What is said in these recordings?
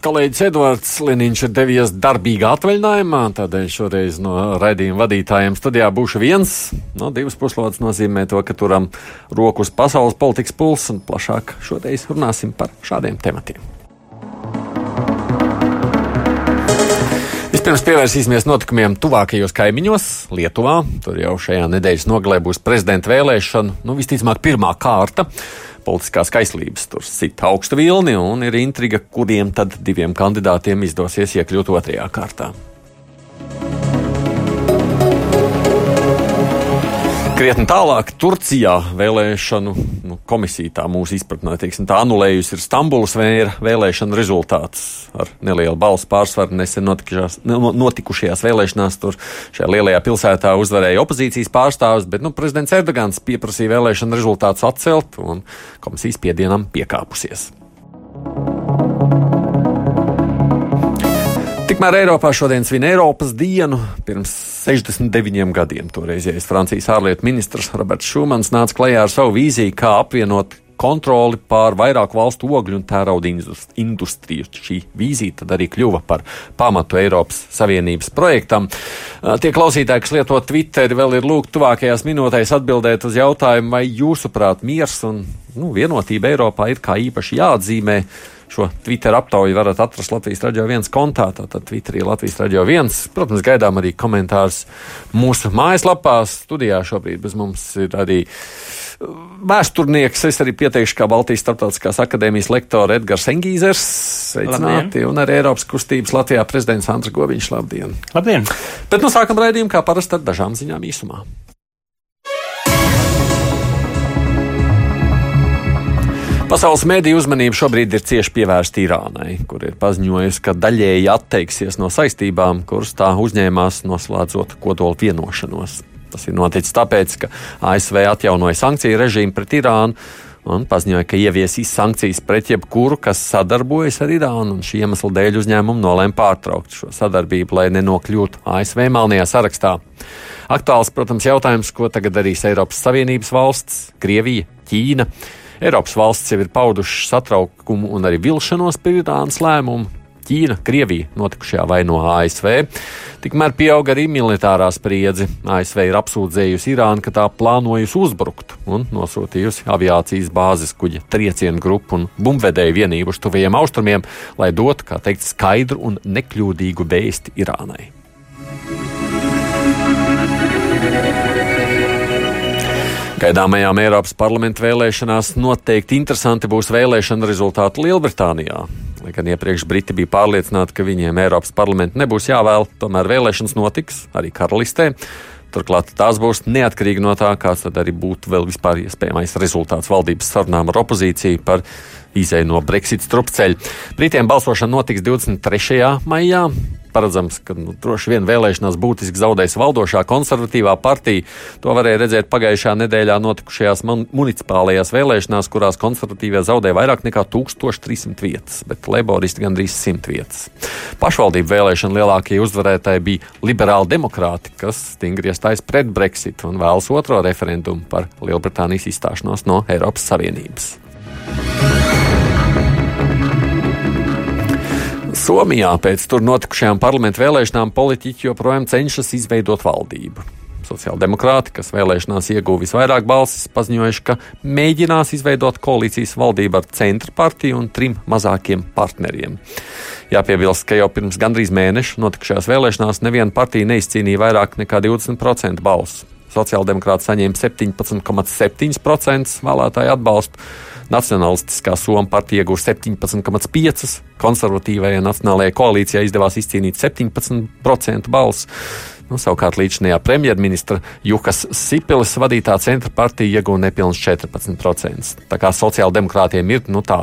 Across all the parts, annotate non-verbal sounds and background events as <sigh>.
Kolēģis Edvards Liniņš ir devies darbīgā atvaļinājumā, tādēļ šoreiz no raidījuma vadītājiem studijā būšu viens. No divas puslodes nozīmē to, ka turam roku uz pasaules politikas pulsu un plašāk šoreiz runāsim par šādiem tematiem. Vispirms pievērsīsimies notikumiem tuvākajos kaimiņos, Lietuvā. Tur jau šajā nedēļas nogalē būs prezidenta vēlēšana, nu visticamāk, pirmā kārta politiskās kaislības tur sit augstu vilni un ir intriga, kuriem tad diviem kandidātiem izdosies iekļūt otrajā kārtā. Krietni tālāk, Turcijā vēlēšanu nu, komisija, tā mūsu izpratnē, teiksim, tā anulējusi ir Stambulas vēra vēlēšana rezultāts ar nelielu balsu pārsvaru nesen notikušajās vēlēšanās. Tur šajā lielajā pilsētā uzvarēja opozīcijas pārstāvis, bet nu, prezidents Erdogans pieprasīja vēlēšanu rezultātus atcelt un komisijas piedienam piekāpusies. Tikmēr Eiropā šodien svin Eiropas dienu. Pirms 69 gadiem toreizējais Francijas ārlietu ministrs Roberts Šumans nāca klajā ar savu vīziju, kā apvienot kontroli pār vairāku valstu ogļu un tērauda industriju. Šī vīzija tad arī kļuva par pamatu Eiropas Savienības projektam. Tie klausītāji, kas lieto Twitteri, vēl ir lūgti tuvākajās minūtēs atbildēt uz jautājumu, vai jūsuprāt miers un nu, vienotība Eiropā ir kā īpaši jāatzīmē. Šo Twitter aptauju varat atrast Latvijas raidījā viens kontā, tātad Twitterī Latvijas raidījā viens. Protams, gaidām arī komentārus mūsu mājaslapā. Studijā šobrīd bez mums ir arī uh, vēsturnieks. Es arī pieteikšu, kā Baltijas Startautiskās akadēmijas lektora Edgars Engīzers. Sveicināti! Un arī Eiropas kustības Latvijā prezidents Andris Goviņš. Labdien! Labdien! Bet nu sākam raidījumu kā parasti ar dažām ziņām īsumā. Pasaules mediju uzmanība šobrīd ir cieši pievērsta Irānai, kur ir paziņojusi, ka daļēji atteiksies no saistībām, kuras tā uzņēmās noslēdzot kodola vienošanos. Tas ir noticis tāpēc, ka ASV atjaunoja sankciju režīmu pret Irānu un paziņoja, ka ieviesīs sankcijas pret jebkuru, kas sadarbojas ar Irānu, šī iemesla dēļ uzņēmumu nolēma pārtraukt šo sadarbību, lai nenokļūtu ASV melnajā sarakstā. Aktuāls, protams, jautājums, ko tagad darīs Eiropas Savienības valsts, Krievija, Ķīna. Eiropas valsts jau ir paudušas satraukumu un arī vilšanos par Irānas lēmumu. Ķīna, Krievija notikušajā vaino ASV. Tikmēr pieauga arī militārā spriedze. ASV ir apsūdzējusi Irānu, ka tā plānojusi uzbrukt un nosūtījusi aviācijas bāzes kuģa triecienu grupu un bumbvedēju vienību uz tuvajiem austrumiem, lai dotu, kā teikt, skaidru un nekļūdīgu vēsti Irānai. Gaidāmajām Eiropas parlamenta vēlēšanās noteikti interesanti būs vēlēšana rezultāti Lielbritānijā. Lai gan iepriekš Briti bija pārliecināti, ka viņiem Eiropas parlamenta nebūs jāvēl, tomēr vēlēšanas notiks arī karalistē. Turklāt tās būs neatkarīgi no tā, kāds tad arī būtu vēl vispār iespējamais rezultāts valdības sarunām ar opozīciju par izēju no Brexit strupceļa. Britiem balsošana notiks 23. maijā. Paredzams, ka nu, droši vien vēlēšanās būtiski zaudēs valdošā konservatīvā partija. To varēja redzēt pagājušā nedēļā notikušajās municipālajās vēlēšanās, kurās konservatīvie zaudēja vairāk nekā 1300 vietas, bet laboristi gandrīz 100 vietas. Pašvaldību vēlēšana lielākie uzvarētāji bija liberāli demokrāti, kas stingri iestājas pret Brexit un vēlas otro referendumu par Lielbritānijas izstāšanos no Eiropas Savienības. Somijā pēc tur notikušajām parlamentu vēlēšanām politiķi joprojām cenšas izveidot valdību. Sociāldemokrāti, kas vēlēšanās ieguva visvairāk balsis, paziņojuši, ka mēģinās izveidot koalīcijas valdību ar centra partiju un trim mazākiem partneriem. Jāpiebilst, ka jau pirms gandrīz mēneša notikušajās vēlēšanās neviena partija neizcīnīja vairāk nekā 20% balsu. Sociāldemokrāti saņēma 17,7% vēlētāju atbalstu Nacionālistiskā Somā partija ieguva 17,5%, konservatīvajai Nacionālajai koalīcijai izdevās izcīnīt 17% balsu. Nu, savukārt līdzinājā premjerministra Jukas Sipeles vadītā centra partija ieguva nepilnus 14%. Tā kā sociāldemokrātiem ir nu, tā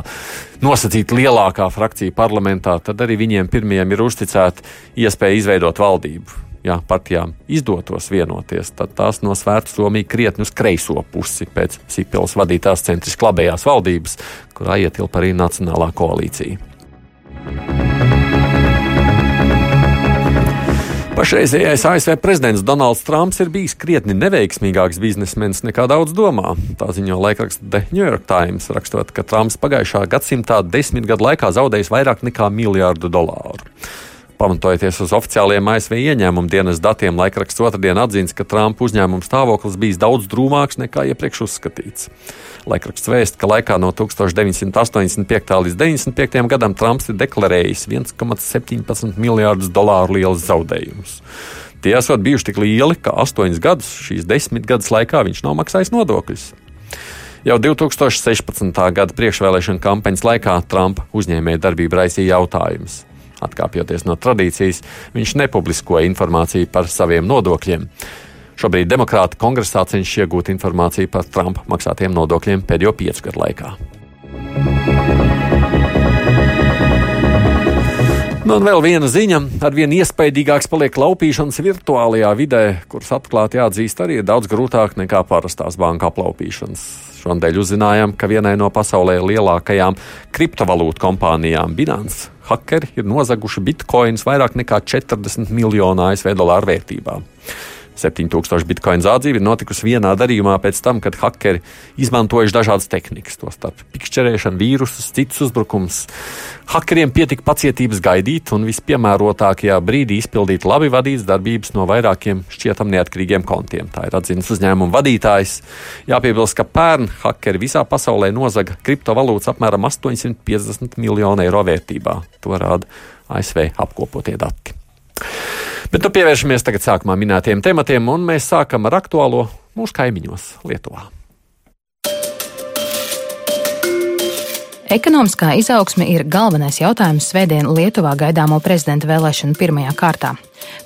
nosacīta lielākā frakcija parlamentā, tad arī viņiem pirmajiem ir uzticēta iespēja izveidot valdību. Ja partijām izdotos vienoties, tad tās nosvērtu Somiju krietni uz kreiso pusi pēc Sīpils vadītās centriski labējās valdības, kurā ietilpa arī Nacionālā koalīcija. Pašreizējais ASV prezidents Donalds Trumps ir bijis krietni neveiksmīgāks biznesmenis nekā daudz domā. Tā ziņo laikraksts The New York Times, rakstot, ka Trumps pagājušā gadsimtā desmit gadu laikā zaudējis vairāk nekā miljārdu dolāru. Pamatojoties uz oficiāliem ASV ieņēmumu dienas datiem, laikraksts otrdien atzīst, ka Trumpa uzņēmuma stāvoklis bijis daudz drūmāks nekā iepriekš uzskatīts. Laikraksts vēst, ka laikā no 1985. līdz 1995. gadam Trumps ir deklarējis 1,17 miljārdus dolāru lielus zaudējumus. Tie esot bijuši tik lieli, ka astoņus gadus šīs desmit gadus laikā viņš nav maksājis nodokļus. Jau 2016. gada priekšvēlēšana kampaņas laikā Trumpa uzņēmēja darbība raisīja jautājumus. Atkāpjoties no tradīcijas, viņš nepubliskoja informāciju par saviem nodokļiem. Šobrīd demokrāti kongresā cenšas iegūt informāciju par Trumpa maksātiem nodokļiem pēdējo piecu gadu laikā. Nu, un vēl viena ziņa. Arvien iespaidīgāks paliek laupīšanas virtuālajā vidē, kuras atklāti jāatzīst arī ir daudz grūtāk nekā parastās banka aplaupīšanas. Šonadēļ uzzinājām, ka vienai no pasaulē lielākajām kriptovalūtu kompānijām Binance hakeri ir nozaguši bitkoinus vairāk nekā 40 miljonu ASV dolāru vērtībā. 7000 bitkoinu zādzība ir notikusi vienā darījumā pēc tam, kad hakeri izmantojuši dažādas tehnikas, tostarp pikšķerēšanu, vīrusus, citus uzbrukumus. Hakeriem pietika pacietības gaidīt un vispiemērotākajā brīdī izpildīt labi vadītas darbības no vairākiem šķietam neatkarīgiem kontiem. Tā ir atzīmes uzņēmuma vadītājs. Jāpiebilst, ka pērn hakeri visā pasaulē nozaga kriptovalūtas apmēram 850 miljonu eiro vērtībā. To rāda ASV apkopotie dati. Bet nu pievēršamies tagad sākumā minētiem tematiem, un mēs sākam ar aktuālo mūsu kaimiņos Lietuvā. Ekonomiskā izaugsme ir galvenais jautājums Svētdien Lietuvā gaidāmo prezidenta vēlēšanu pirmajā kārtā.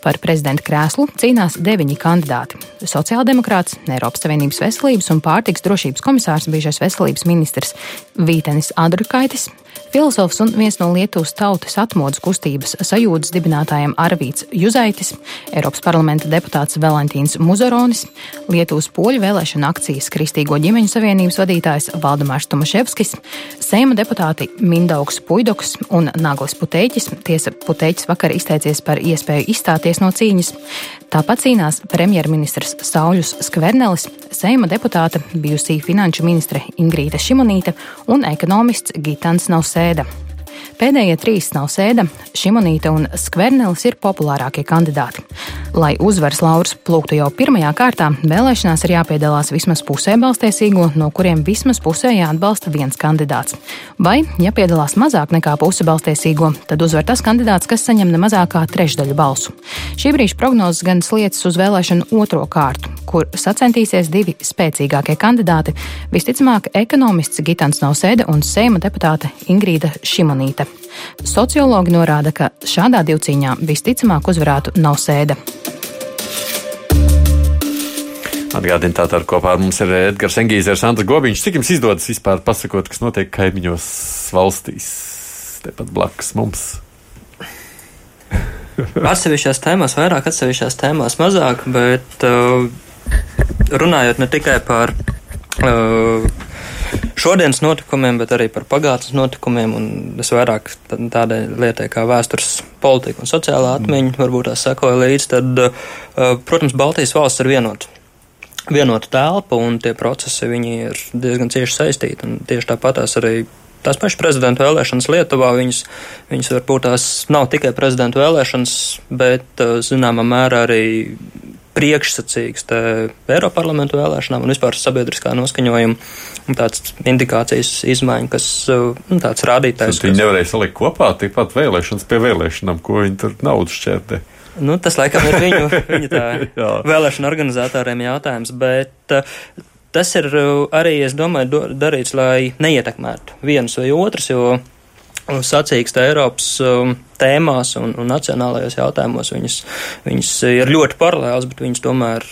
Par prezidenta krēslu cīnās deviņi kandidāti - sociāldemokrāts, Eiropas Savienības veselības un pārtiks drošības komisārs, bijušais veselības ministrs Vītenis Adrukaitis, filozofs un viens no Lietuvas tautas atmodas kustības sajūtas dibinātājiem Arvīts Juzaitis, Eiropas parlamenta deputāts Valentīns Muzaronis, Lietuvas poļu vēlēšana akcijas Kristīgo ģimeņu savienības vadītājs Valdemārs Tomaševskis, Seima deputāti Mindaugs Puidoks un Naglis Puteķis. Tiesa Puteķis vakar izteicies par iespēju izstāties no cīņas. Tāpat cīnās premjerministrs Sauļus Skvernelis, Seima deputāte, bijusī finanšu ministre Ingrīta Šimonīte un ekonomists Gitans Nausēda. Pēdējie trīs nav sēda, Šimonīte un Skvernelis ir populārākie kandidāti. Lai uzvaras lauras plūktu jau pirmajā kārtā, vēlēšanās ir jāpiedalās vismaz pusē balstiesīgo, no kuriem vismaz pusē jāatbalsta viens kandidāts. Vai, ja piedalās mazāk nekā puse balstiesīgo, tad uzvar tas kandidāts, kas saņem ne mazāk kā trešdaļu balsu. Šī brīža prognozes gan sliecas uz vēlēšanu otro kārtu, kur sacentīsies divi spēcīgākie kandidāti - visticamāk ekonomists Gitans Nausēda un Seima deputāte Ingrīda Šimonīte. Sociologi norāda, ka šādā divcīņā visticamāk uzvarētu nav sēde. Atgādini, tātad kopā ar mums ir Edgars Engīzers, Andris Gobiņš. Cik jums izdodas vispār pasakot, kas notiek kaimiņos valstīs, tepat blakus mums? atsevišķās tēmās vairāk, atsevišķās tēmās mazāk, bet uh, runājot ne tikai par uh, šodienas notikumiem, bet arī par pagātnes notikumiem. Es vairāk tādai lietai kā vēstures politika un sociālā atmiņa, varbūt tās sekoja līdzi. Tad, uh, protams, Baltijas valsts ir vienota. Vienota telpa un tie procesi ir diezgan cieši saistīti. Tieši tāpatās arī tās pašas prezidenta vēlēšanas Lietuvā, viņas, viņas varbūt tās nav tikai prezidenta vēlēšanas, bet uh, zināmā mērā arī priekšsacīgs Eiroparlamentu vēlēšanām un vispār sabiedriskā noskaņojuma tāds indikācijas izmaiņa, kas nu, tāds rādītājs. Tad viņi kas... nevarēja salikt kopā tikpat vēlēšanas pie vēlēšanām, ko viņi tur naudu šķērtē. Nu, tas laikam ir viņu, <laughs> viņu tā vēlēšana organizatoriem jautājums, bet tas ir arī, es domāju, darīts, lai neietekmētu vienus vai otrus, jo sacīksta Eiropas um, tēmās un, un nacionālajos jautājumos. Viņas, viņas ir ļoti paralēlas, bet viņas tomēr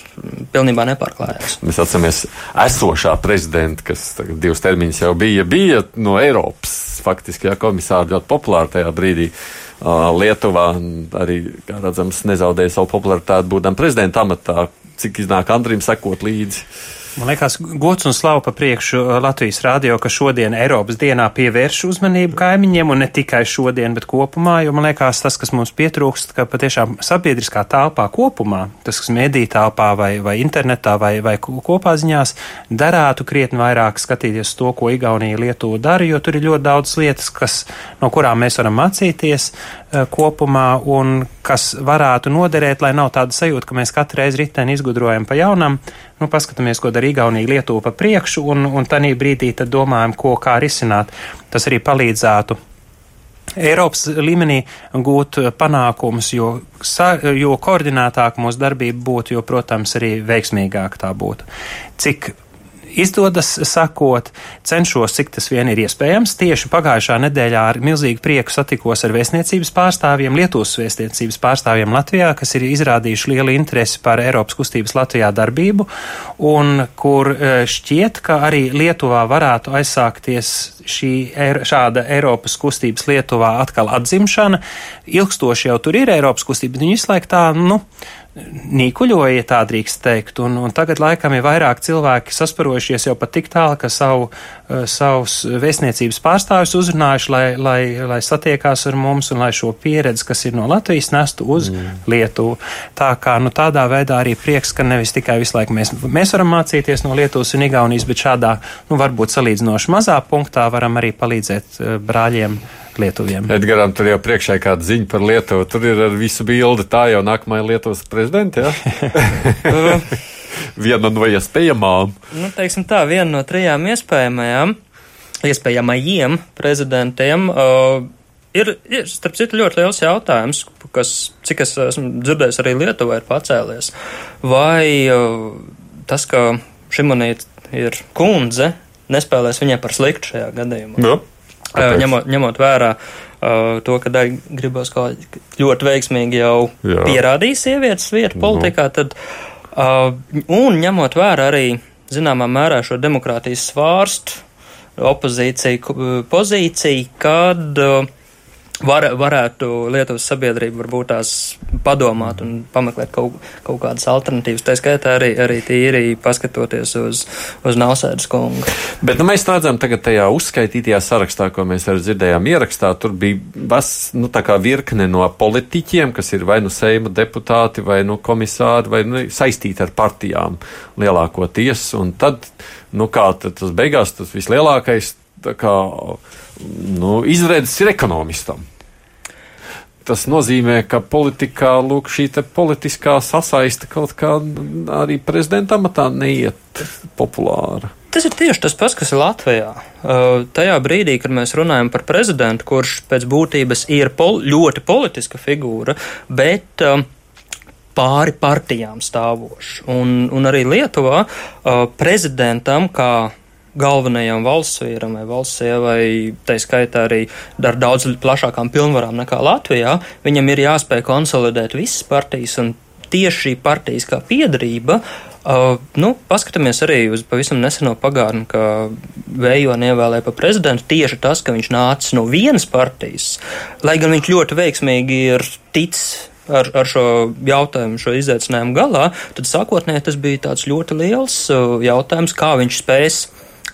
pilnībā nepārklājas. Mēs atceramies esošā prezidenta, kas divus termiņus jau bija, bija no Eiropas faktiski jā, komisāri ļoti populāri tajā brīdī. Lietuvā arī, kā redzams, nezaudēja savu popularitāti būdam prezidenta amatā. Cik iznāk Andrim sekot līdzi? Man liekas, gods un slava pa priekšu uh, Latvijas rādio, ka šodien Eiropas dienā pievērš uzmanību kaimiņiem, un ne tikai šodien, bet kopumā, jo man liekas, tas, kas mums pietrūkst, ka patiešām sabiedriskā telpā kopumā, tas, kas mediju telpā vai, vai internetā vai, vai kopā ziņās, darētu krietni vairāk skatīties to, ko Igaunija Lietuva dara, jo tur ir ļoti daudz lietas, kas, no kurām mēs varam mācīties kopumā un kas varētu noderēt, lai nav tāda sajūta, ka mēs katru reizi riteni izgudrojam pa jaunam, nu, paskatāmies, ko dara Igaunija, Lietuva pa priekšu, un, un tanī brīdī tad domājam, ko kā risināt. Tas arī palīdzētu Eiropas līmenī gūt panākumus, jo, jo koordinētāk mūsu darbība būtu, jo, protams, arī veiksmīgāk tā būtu. Cik izdodas sakot, cenšos, cik tas vien ir iespējams. Tieši pagājušā nedēļā ar milzīgu prieku satikos ar vēstniecības pārstāvjiem, Lietuvas vēstniecības pārstāvjiem Latvijā, kas ir izrādījuši lielu interesi par Eiropas kustības Latvijā darbību, un kur e, šķiet, ka arī Lietuvā varētu aizsākties šī šāda Eiropas kustības Lietuvā atkal atzimšana. Ilgstoši jau tur ir Eiropas kustība, bet viņi visu laiku tā, nu, nīkuļoja, ja tā drīkst teikt, un, un tagad laikam ir vairāk cilvēki sasparojušies jau pat tik tālu, ka savu, uh, savus vēstniecības pārstāvis uzrunājuši, lai, lai, lai satiekās ar mums un lai šo pieredzi, kas ir no Latvijas, nestu uz mm. Lietuvu. Tā kā, nu, tādā veidā arī prieks, ka nevis tikai visu laiku mēs, mēs varam mācīties no Lietuvas un Igaunijas, bet šādā, nu, varbūt salīdzinoši mazā punktā varam arī palīdzēt uh, brāļiem lietuviem. Edgaram tur jau priekšā ir kāda ziņa par Lietuvu. Tur ir ar visu bildi. Tā jau nākamajā Lietuvas prezidenta. Ja? <laughs> viena no iespējamām. Nu, teiksim tā, viena no trijām iespējamajām, iespējamajiem prezidentiem. Uh, Ir, ir, starp citu, ļoti liels jautājums, kas, cik es esmu dzirdējis, arī Lietuvā ir pacēlies. Vai uh, tas, ka Šimonīte ir kundze, nespēlēs viņai par sliktu šajā gadījumā? Jā. Kāpēc? ņemot, ņemot vērā uh, to, ka daļa gribas kaut ļoti veiksmīgi jau Jā. pierādīja sievietes vietu mhm. politikā, tad, uh, un ņemot vērā arī zināmā mērā šo demokrātijas svārstu opozīciju pozīciju, kad uh, var, varētu Lietuvas sabiedrība varbūt tās padomāt un pameklēt kaut, kaut kādas alternatīvas. Tā skaitā arī, arī tīri paskatoties uz, uz Nausēdas kungu. Bet nu, mēs redzam, tagad tajā uzskaitītajā sarakstā, ko mēs arī dzirdējām ierakstā, tur bija vas, nu, virkne no politiķiem, kas ir vai nu seima deputāti, vai nu komisāri, vai nu, saistīti ar partijām lielākoties. Un tad, nu kā tad tas beigās, tas vislielākais kā, nu, izredzes ir ekonomistam. Tas nozīmē, ka politikā lūk, šī politiskā sasaiste kaut kā arī prezidenta amatā neiet populāra. Tas ir tieši tas pats, kas ir Latvijā. Uh, tajā brīdī, kad mēs runājam par prezidentu, kurš pēc būtības ir pol ļoti politiska figūra, bet uh, pāri partijām stāvošs. Un, un arī Lietuvā uh, prezidentam, kā galvenajam valsts vīram vai valsts sievai, tā skaitā arī ar daudz plašākām pilnvarām nekā Latvijā, viņam ir jāspēj konsolidēt visas partijas un tieši šī partijas kā piedarība. Uh, nu, paskatāmies arī uz pavisam neseno pagātni, ka Vējoni ievēlēja par prezidentu tieši tas, ka viņš nāca no vienas partijas, lai gan viņš ļoti veiksmīgi ir ticis ar, ar šo jautājumu, šo izaicinājumu galā, tad sākotnēji tas bija tāds ļoti liels uh, jautājums, kā viņš spēs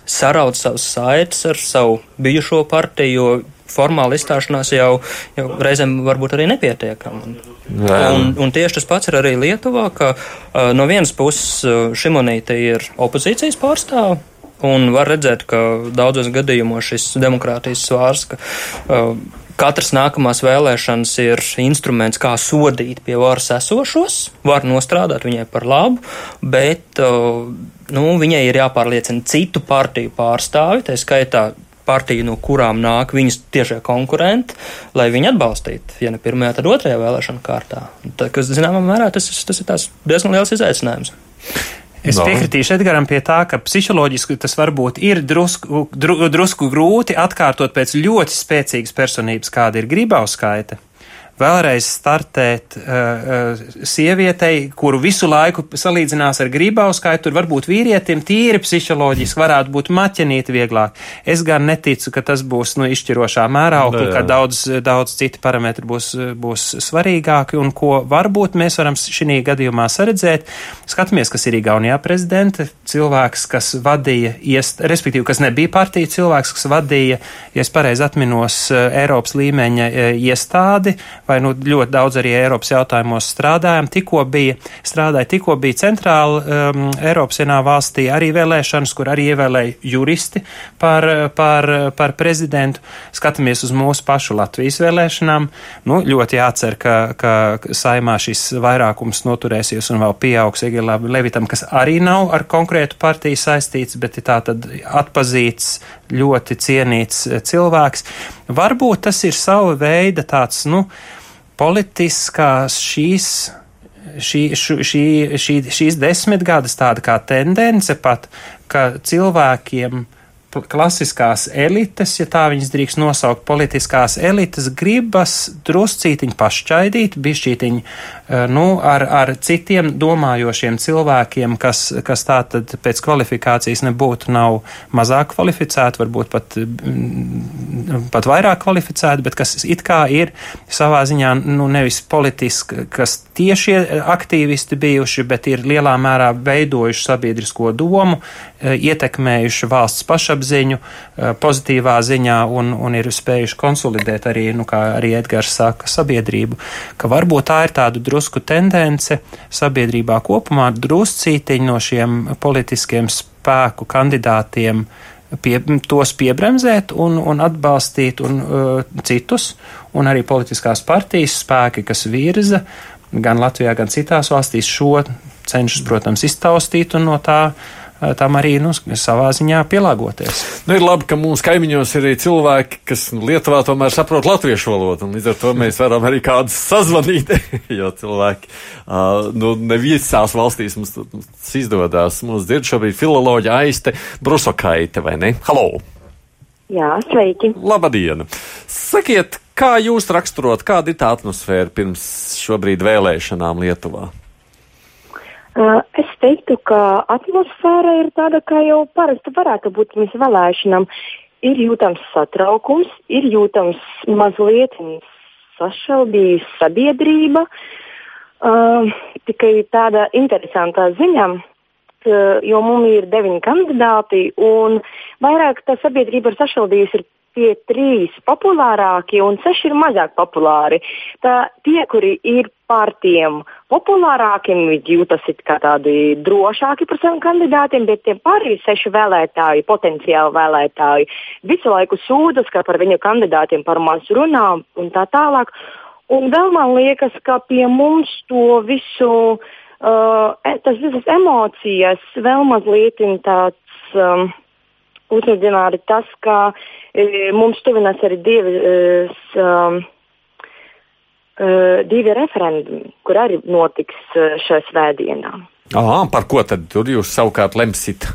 saraut savus saites ar savu bijušo partiju, jo formāla izstāšanās jau, jau reizēm varbūt arī nepietiekama. Un, un tieši tas pats ir arī Lietuvā, ka uh, no vienas puses uh, Šimonīte ir opozīcijas pārstāva. Un var redzēt, ka daudzos gadījumos šis demokrātijas svārs, ka uh, katras nākamās vēlēšanas ir instruments, kā sodīt pie varas esošos, var nostrādāt viņai par labu, bet uh, nu, viņai ir jāpārliecina citu partiju pārstāvi, tā skaitā partiju, no kurām nāk viņas tiešie konkurenti, lai viņi atbalstītu, ja ne pirmajā, tad otrajā vēlēšana kārtā. Tā, kas, zināmā mērā, tas, tas ir diezgan liels izaicinājums. Es piekritīšu Edgaram pie tā, ka psiholoģiski tas varbūt ir drusku, dru, drusku grūti atkārtot pēc ļoti spēcīgas personības, kāda ir Gribauskaita vēlreiz startēt uh, sievietei, kuru visu laiku salīdzinās ar gribauskaitu, tur varbūt vīrietim tīri psiholoģiski varētu būt maķenīti vieglāk. Es gan neticu, ka tas būs nu, izšķirošā mērā, un ka daudz, daudz citi parametri būs, būs svarīgāki, un ko varbūt mēs varam šī gadījumā saredzēt. Skatāmies, kas ir Igaunijā prezidente, cilvēks, kas vadīja, iest, respektīvi, kas nebija partija cilvēks, kas vadīja, ja es pareizi atminos, Eiropas līmeņa iestādi, vai nu ļoti daudz arī Eiropas jautājumos strādājam. Tikko bija, strādāja, tikko bija centrāla um, Eiropas vienā valstī arī vēlēšanas, kur arī ievēlēja juristi par, par, par prezidentu. Skatāmies uz mūsu pašu Latvijas vēlēšanām. Nu, ļoti jācer, ka, ka saimā šis vairākums noturēsies un vēl pieaugs Egilām Levitam, kas arī nav ar konkrētu partiju saistīts, bet ir tā tad atpazīts, ļoti cienīts cilvēks. Varbūt tas ir sava veida tāds, nu, politiskās šīs. Šī, šī, šī, šīs desmitgades tāda kā tendence pat, ka cilvēkiem klasiskās elites, ja tā viņas drīkst nosaukt, politiskās elites gribas druscītiņ pašķaidīt, bišķītiņ, nu, ar, ar citiem domājošiem cilvēkiem, kas, kas tā tad pēc kvalifikācijas nebūtu nav mazāk kvalificēti, varbūt pat, mm, pat vairāk kvalificēti, bet kas it kā ir savā ziņā, nu, nevis politiski, kas tieši aktīvisti bijuši, bet ir lielā mērā veidojuši sabiedrisko domu, eh, ietekmējuši valsts pašapziņu eh, pozitīvā ziņā un, un ir spējuši konsolidēt arī, nu, kā arī Edgars saka, sabiedrību, ka varbūt tā ir tāda drusku tendence sabiedrībā kopumā druscītiņ no šiem politiskiem spēku kandidātiem pie, tos piebremzēt un, un atbalstīt un, uh, citus, un arī politiskās partijas spēki, kas virza gan Latvijā, gan citās valstīs šo cenšas, protams, iztaustīt un no tā tam arī nu, savā ziņā pielāgoties. Nu, ir labi, ka mūsu kaimiņos ir arī cilvēki, kas Lietuvā tomēr saprot latviešu valodu, un līdz ar to mēs varam arī kādus sazvanīt, <laughs> jo cilvēki, uh, nu, ne visās valstīs mums tas izdodas. Mums dzird šobrīd filoloģija aiste Brusokaite, vai ne? Halo! Jā, sveiki! Labdien! Sakiet, Kā jūs raksturot, kāda ir tā atmosfēra pirms šobrīd vēlēšanām Lietuvā? Es teiktu, ka atmosfēra ir tāda, kā jau parasti varētu būt pirms vēlēšanām. Ir jūtams satraukums, ir jūtams mazliet sašaubījusi sabiedrība. Uh, tikai tāda interesanta ziņa, jo mums ir deviņi kandidāti, un vairāk tā sabiedrība ir sašaubījusi tie trīs populārākie un seši ir mazāk populāri. Tā, tie, kuri ir par tiem populārākiem, jūtas kā tādi drošāki par saviem kandidātiem, bet tie pārējie seši vēlētāji, potenciāli vēlētāji, visu laiku sūdzas, ka par viņu kandidātiem par maz runā un tā tālāk. Un vēl man liekas, ka pie mums to visu, uh, e, tas visas emocijas vēl mazliet tāds. Um, uzmundrināja tas, ka e, mums tuvinās arī divas. Um, Uh, divi referendumi, kur arī notiks uh, šajā svētdienā. Aha, par ko tad tur jūs savukārt lemsit?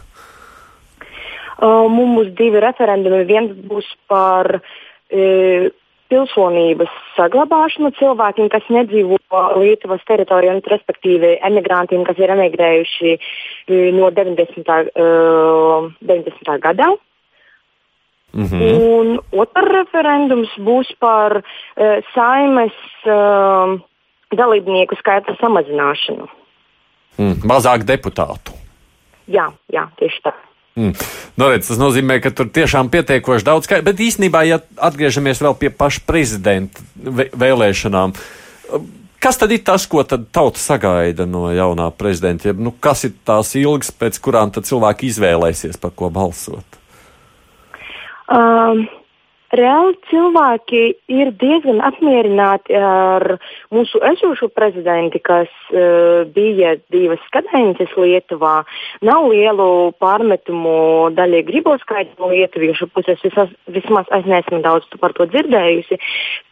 Uh, mums divi referendumi. Viens būs par uh, pilsonības saglabāšanu cilvēkiem, kas nedzīvo Lietuvas teritorijā, respektīvi emigrantiem, kas ir emigrējuši e, no 90. Uh, 90. gadā. Mm -hmm. Un otrs referendums būs par uh, saimes uh, dalībnieku skaita samazināšanu. Mm, mazāk deputātu. Jā, jā, tieši tā. Mm. Nu, redz, tas nozīmē, ka tur tiešām pietiekoši daudz skaidrs. Bet īstenībā, ja atgriežamies vēl pie paša prezidenta vēlēšanām, kas tad ir tas, ko tauta sagaida no jaunā prezidenta? Nu, kas ir tās ilgas, pēc kurām cilvēki izvēlēsies, par ko balsot? Um, reāli cilvēki ir diezgan apmierināti ar mūsu esošo prezidentu, kas uh, bija divas kadences Lietuvā. Nav lielu pārmetumu daļai griboskaitu no lietuviešu puses, vismaz, vismaz es neesmu daudz par to dzirdējusi.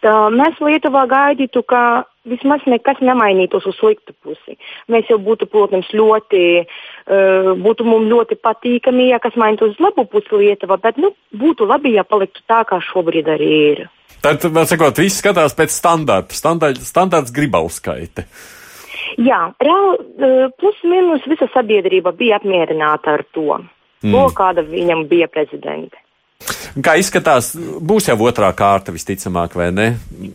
Tā, mēs Lietuvā gaidītu, ka vismaz nekas nemainītos uz sliktu pusi. Mēs jau būtu, protams, ļoti uh, būtu mums ļoti patīkami, ja kas mainītu uz labu pusi Lietuva, bet nu, būtu labi, ja paliktu tā, kā šobrīd arī ir. Tad, vēl sakot, viss skatās pēc standarta. Standarts, standarts gribauskaite. Jā, reāli plus mīnus visa sabiedrība bija apmierināta ar to, mm. to kāda viņam bija prezidente. Kā izskatās, būs jau otrā kārta visticamāk, vai ne?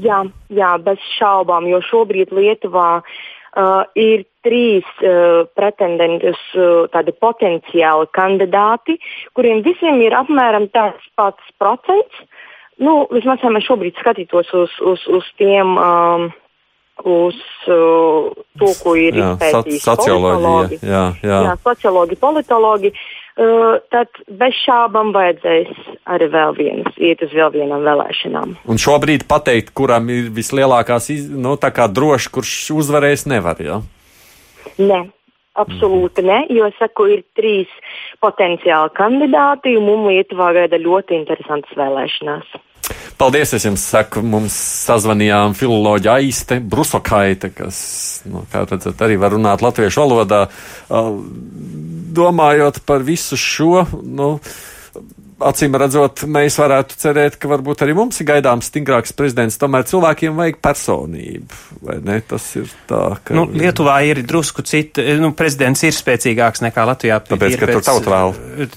Jā, jā bez šaubām, jo šobrīd Lietuvā uh, ir trīs uh, pretendenti uz uh, tādi potenciāli kandidāti, kuriem visiem ir apmēram tāds pats procents. Nu, vismaz, ja mēs šobrīd skatītos uz, uz, uz tiem. Um, uz uh, to, ko ir izpētījis sociologi. Jā, jā. jā, sociologi, politologi. Uh, tad bez šābām vajadzēs arī vēl vienas, iet uz vēl vienām vēlēšanām. Un šobrīd pateikt, kuram ir vislielākās, iz, nu, tā kā droši, kurš uzvarēs, nevar, jā? Nē, absolūti ne, jo, saku, ir trīs potenciāli kandidāti, un mums Lietuvā gaida ļoti interesantas vēlēšanās. Paldies, es jums saku, mums sazvanījām filoloģija Aiste Brusokaite, kas, nu, kā redzat, arī var runāt latviešu valodā. Domājot par visu šo, nu, acīm redzot, mēs varētu cerēt, ka varbūt arī mums ir gaidāms stingrāks prezidents. Tomēr cilvēkiem vajag personību. Vai ne? Tas ir tā, ka. Nu, Lietuvā ir drusku cita. Nu, prezidents ir spēcīgāks nekā Latvijā. Tāpēc, ka pēc, tur tauta vēl.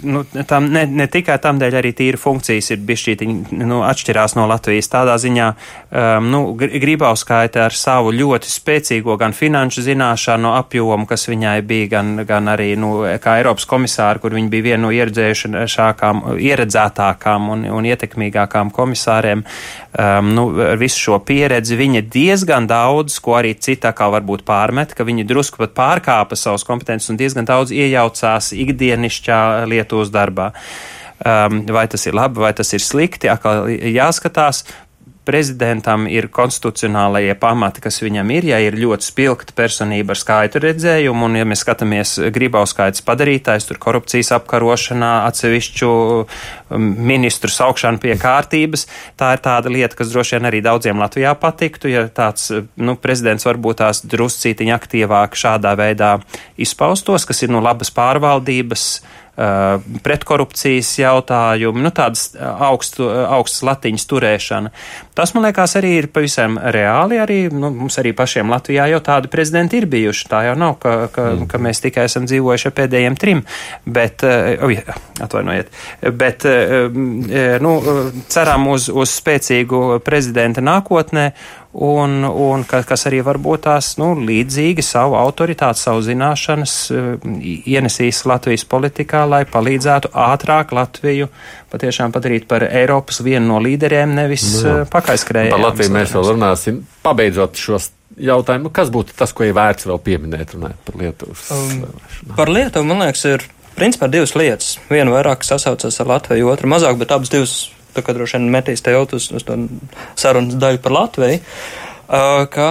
Nu, tam, ne, ne tikai tam dēļ, arī tīri funkcijas ir bišķīti nu, atšķirās no Latvijas. Tādā ziņā, um, nu, Gribauskaita ar savu ļoti spēcīgo gan finanšu zināšanu apjomu, kas viņai bija, gan, gan arī, nu, kā Eiropas komisāra, kur viņa bija viena no ieredzējušākām ieredzētākām un, un ietekmīgākām komisāriem, um, nu, ar visu šo pieredzi viņa diezgan daudz, ko arī citā kā varbūt pārmet, ka viņi drusku pat pārkāpa savus kompetences un diezgan daudz iejaucās ikdienišķā Lietuvas darbā. Um, vai tas ir labi, vai tas ir slikti, atkal jāskatās, prezidentam ir konstitucionālajie pamati, kas viņam ir, ja ir ļoti spilgta personība ar skaitu redzējumu, un ja mēs skatāmies gribauskaits padarītājs, tur korupcijas apkarošanā, atsevišķu um, ministru saukšanu pie kārtības, tā ir tāda lieta, kas droši vien arī daudziem Latvijā patiktu, ja tāds, nu, prezidents varbūt tās druscītiņa aktīvāk šādā veidā izpaustos, kas ir, nu, labas pārvaldības, pretkorupcijas jautājumi, nu, tādas augstu, augstas latiņas turēšana. Tas, man liekas, arī ir pavisam reāli. Arī, nu, mums arī pašiem Latvijā jau tādi prezidenti ir bijuši. Tā jau nav, ka, ka, mm. ka mēs tikai esam dzīvojuši ar pēdējiem trim, bet, oh, jā, atvainojiet, bet, nu, ceram uz, uz spēcīgu prezidenta nākotnē un, un ka, kas arī varbūt tās nu, līdzīgi savu autoritāti, savu zināšanas eh, ienesīs Latvijas politikā, lai palīdzētu ātrāk Latviju patiešām padarīt par Eiropas vienu no līderiem, nevis nu, eh, pakaiskrējēju. Par Latviju mēs vēl runāsim, pabeidzot šos jautājumu, kas būtu tas, ko ir vērts vēl pieminēt, runājot par Lietuvas? Um, par Lietuvu, man liekas, ir principā divas lietas. Viena vairāk sasaucas ar Latviju, otra mazāk, bet abas divas tā kā droši vien metīs te jautājums uz, uz to sarunas daļu par Latviju, kā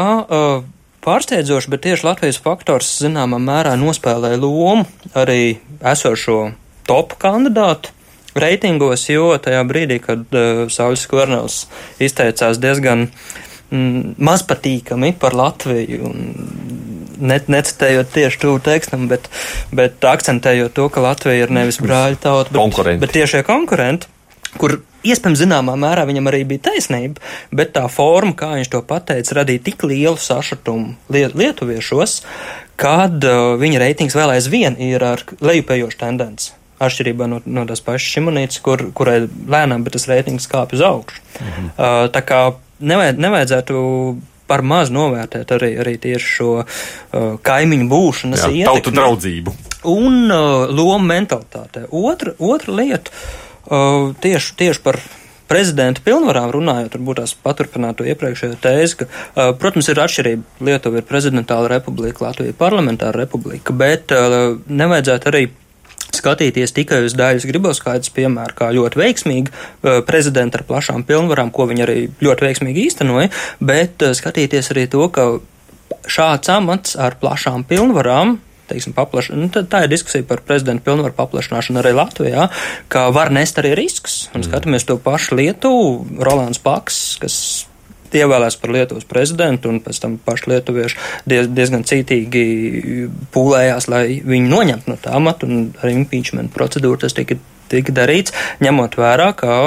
pārsteidzoši, bet tieši Latvijas faktors zināmā mērā nospēlēja lomu arī esošo top kandidātu reitingos, jo tajā brīdī, kad uh, Saulis Skvernels izteicās diezgan mm, mazpatīkami par Latviju un ne, necitējot tieši tuvu tekstam, bet, bet akcentējot to, ka Latvija ir nevis brāļa tauta, bet, bet tiešie konkurenti kur iespējams zināmā mērā viņam arī bija taisnība, bet tā forma, kā viņš to pateica, radīja tik lielu sašutumu lietuviešos, kad uh, viņa reitings vēl aizvien ir ar lejupējošu tendenci. Atšķirībā no, no tās pašas šimunītes, kur, kurai lēnām, bet tas reitings kāpj uz augšu. Mhm. Uh, tā kā nevajad, nevajadzētu par maz novērtēt arī, arī tieši šo uh, kaimiņu būšanas ietekmi. Tautu draudzību. Un uh, lomu mentalitātē. Otra, otra lieta. Uh, Uh, tieši, tieši par prezidenta pilnvarām runājot, varbūt tās paturpināt to iepriekšējo tēzi, ka, uh, protams, ir atšķirība. Lietuva ir prezidentāla republika, Latvija ir parlamentāra republika, bet uh, nevajadzētu arī skatīties tikai uz daļas gribauskaits piemēru, kā ļoti veiksmīgi uh, prezidenta ar plašām pilnvarām, ko viņi arī ļoti veiksmīgi īstenoja, bet uh, skatīties arī to, ka šāds amats ar plašām pilnvarām teiksim, paplaš... nu, tā ir diskusija par prezidenta pilnvaru paplašināšanu arī Latvijā, ka var nest arī risks. Un mm. skatāmies to pašu Lietuvu, Rolands Paks, kas ievēlēts par Lietuvas prezidentu, un pēc tam paši lietuvieši diez, diezgan cītīgi pūlējās, lai viņu noņemtu no tā amata, un ar impeachment procedūru tas tika tika darīts, ņemot vērā, ka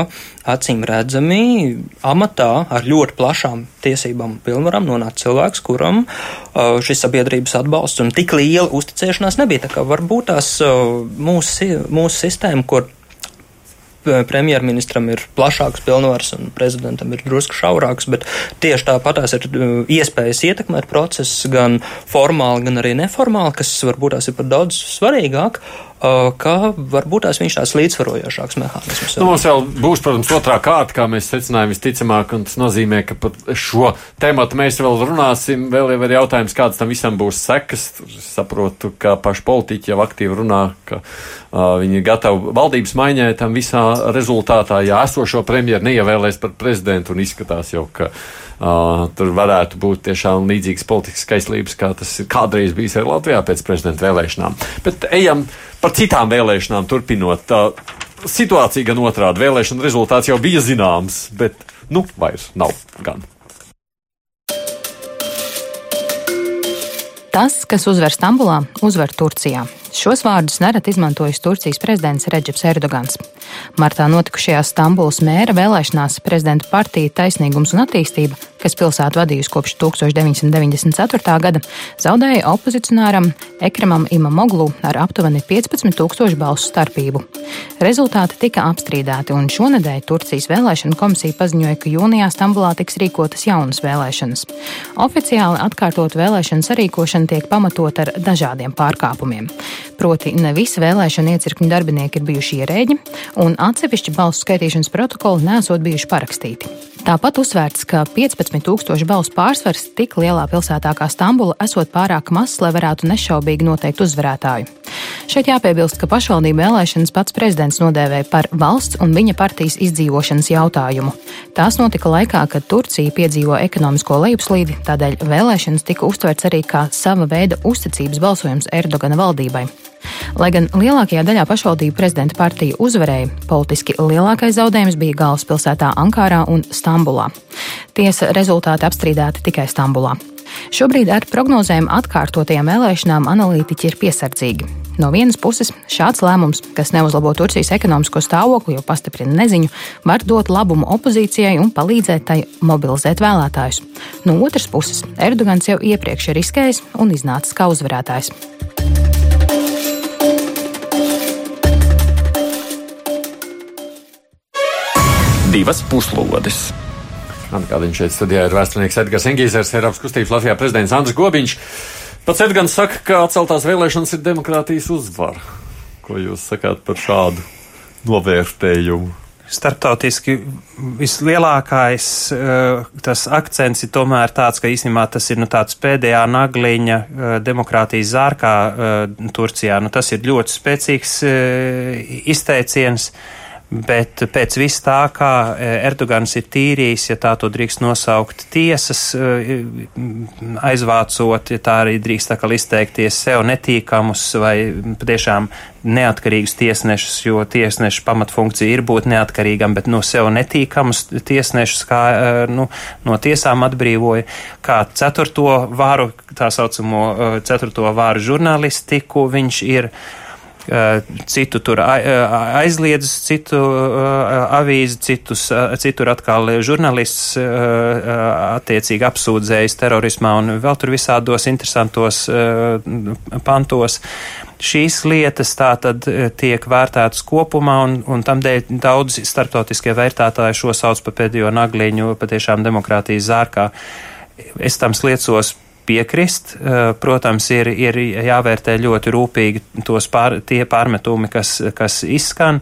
acīm redzami amatā ar ļoti plašām tiesībām un pilnvarām nonāca cilvēks, kuram uh, šis sabiedrības atbalsts un tik liela uzticēšanās nebija. Tā kā varbūt tās uh, mūsu, mūsu sistēma, kur premjerministram ir plašāks pilnvars un prezidentam ir drusku šaurāks, bet tieši tāpat tās ir uh, iespējas ietekmēt procesus gan formāli, gan arī neformāli, kas varbūt tās ir pat daudz svarīgāk. Uh, ka varbūt tās viņš tāds līdzsvarojošāks mehānisms. Nu, mums jau būs, protams, otrā kārta, kā mēs secinājām, visticamāk, un tas nozīmē, ka par šo tēmatu mēs vēl runāsim. Vēl jau ir jautājums, kādas tam visam būs sekas. Saprotu, ka paši politiķi jau aktīvi runā, ka uh, viņi ir gatavi valdības maiņai tam visā rezultātā, ja esošo premjeru neievēlēs par prezidentu un izskatās jau, ka Uh, tur varētu būt tiešām līdzīgas politiskas kaislības, kā tas ir kādreiz bijis arī Latvijā pēc prezidenta vēlēšanām. Bet ejam par citām vēlēšanām, turpinot. Uh, situācija gan otrādi. Vēlēšana rezultāts jau bija zināms, bet nu vairs nav gan. Tas, kas uzvar Stambulā, uzvar Turcijā. Šos vārdus nerad izmantojis Turcijas prezidents Reģips Erdogans. Martā notikušajās Stambulas mēra vēlēšanās prezidenta partija Taisnīgums un attīstība, kas pilsētu vadījusi kopš 1994. gada, zaudēja opozicionāram Ekremam Imamoglu ar aptuveni 15 tūkstošu balsu starpību. Rezultāti tika apstrīdēti, un šonadēļ Turcijas vēlēšana komisija paziņoja, ka jūnijā Stambulā tiks rīkotas jaunas vēlēšanas. Oficiāli atkārtot vēlēšanu sarīkošana tiek pamatot ar dažādiem pārkāpumiem. Proti, ne visi vēlēšana iecirkņu darbinieki ir bijuši ierēģi, un atsevišķi balsu skaitīšanas protokoli nesot bijuši parakstīti. Tāpat uzsvērts, ka 15,000 balsu pārsvars tik lielā pilsētā kā Stambula esot pārāk mazs, lai varētu nešaubīgi noteikt uzvarētāju. Šeit jāpiebilst, ka pašvaldību vēlēšanas pats prezidents nodēvēja par valsts un viņa partijas izdzīvošanas jautājumu. Tās notika laikā, kad Turcija piedzīvo ekonomisko lejupslīdi, tādēļ vēlēšanas tika uztverts arī kā sava veida uzticības balsojums Erdogana valdībai. Lai gan lielākajā daļā pašvaldību prezidenta partija uzvarēja, politiski lielākais zaudējums bija galvaspilsētā Ankārā un Stambulā. Tiesa rezultāti apstrīdēti tikai Stambulā. Šobrīd ar prognozēm atkārtotajām vēlēšanām analītiķi ir piesardzīgi. No vienas puses, šāds lēmums, kas neuzlabo Turcijas ekonomisko stāvokli, jo pastiprina neziņu, var dot labumu opozīcijai un palīdzēt tai mobilizēt vēlētājus. No otras puses, Erdogans jau iepriekš ir riskējis un iznācis kā uzvarētājs. Divas puslodes. Atgādījums šeit studijā ir vēsturnieks Edgars Engīzers, Eiropas kustības Latvijā prezidents Andris Gobiņš. Pats Edgars saka, ka atceltās vēlēšanas ir demokrātijas uzvara. Ko jūs sakāt par šādu novērtējumu? Startautiski vislielākais uh, tas akcents ir tomēr tāds, ka īstenībā tas ir nu, tāds pēdējā nagliņa uh, demokrātijas zārkā uh, Turcijā. Nu, tas ir ļoti spēcīgs izteiciens. Bet pēc vis tā, kā e, Erdogans ir tīrījis, ja tā to drīkst nosaukt, tiesas e, aizvācot, ja tā arī drīkst tā kā izteikties sev netīkamus vai patiešām neatkarīgus tiesnešus, jo tiesneša pamatfunkcija ir būt neatkarīgam, bet no sev netīkamus tiesnešus, kā e, nu, no tiesām atbrīvoja, kā ceturto vāru, tā saucamo ceturto vāru žurnālistiku viņš ir Eh, citu tur eh, aizliedz, citu eh, avīzi, citus, citur atkal žurnālists attiecīgi apsūdzējis terorismā un vēl tur visādos interesantos pantos. Šīs lietas tā tad tiek vērtētas kopumā, un, un tam dēļ daudz starptautiskie vērtētāji šo sauc par pēdējo nagliņu patiešām demokrātijas zārkā. Es tam sliecos piekrist. Eh, protams, ir, ir jāvērtē ļoti rūpīgi pār, tie pārmetumi, kas, kas izskan,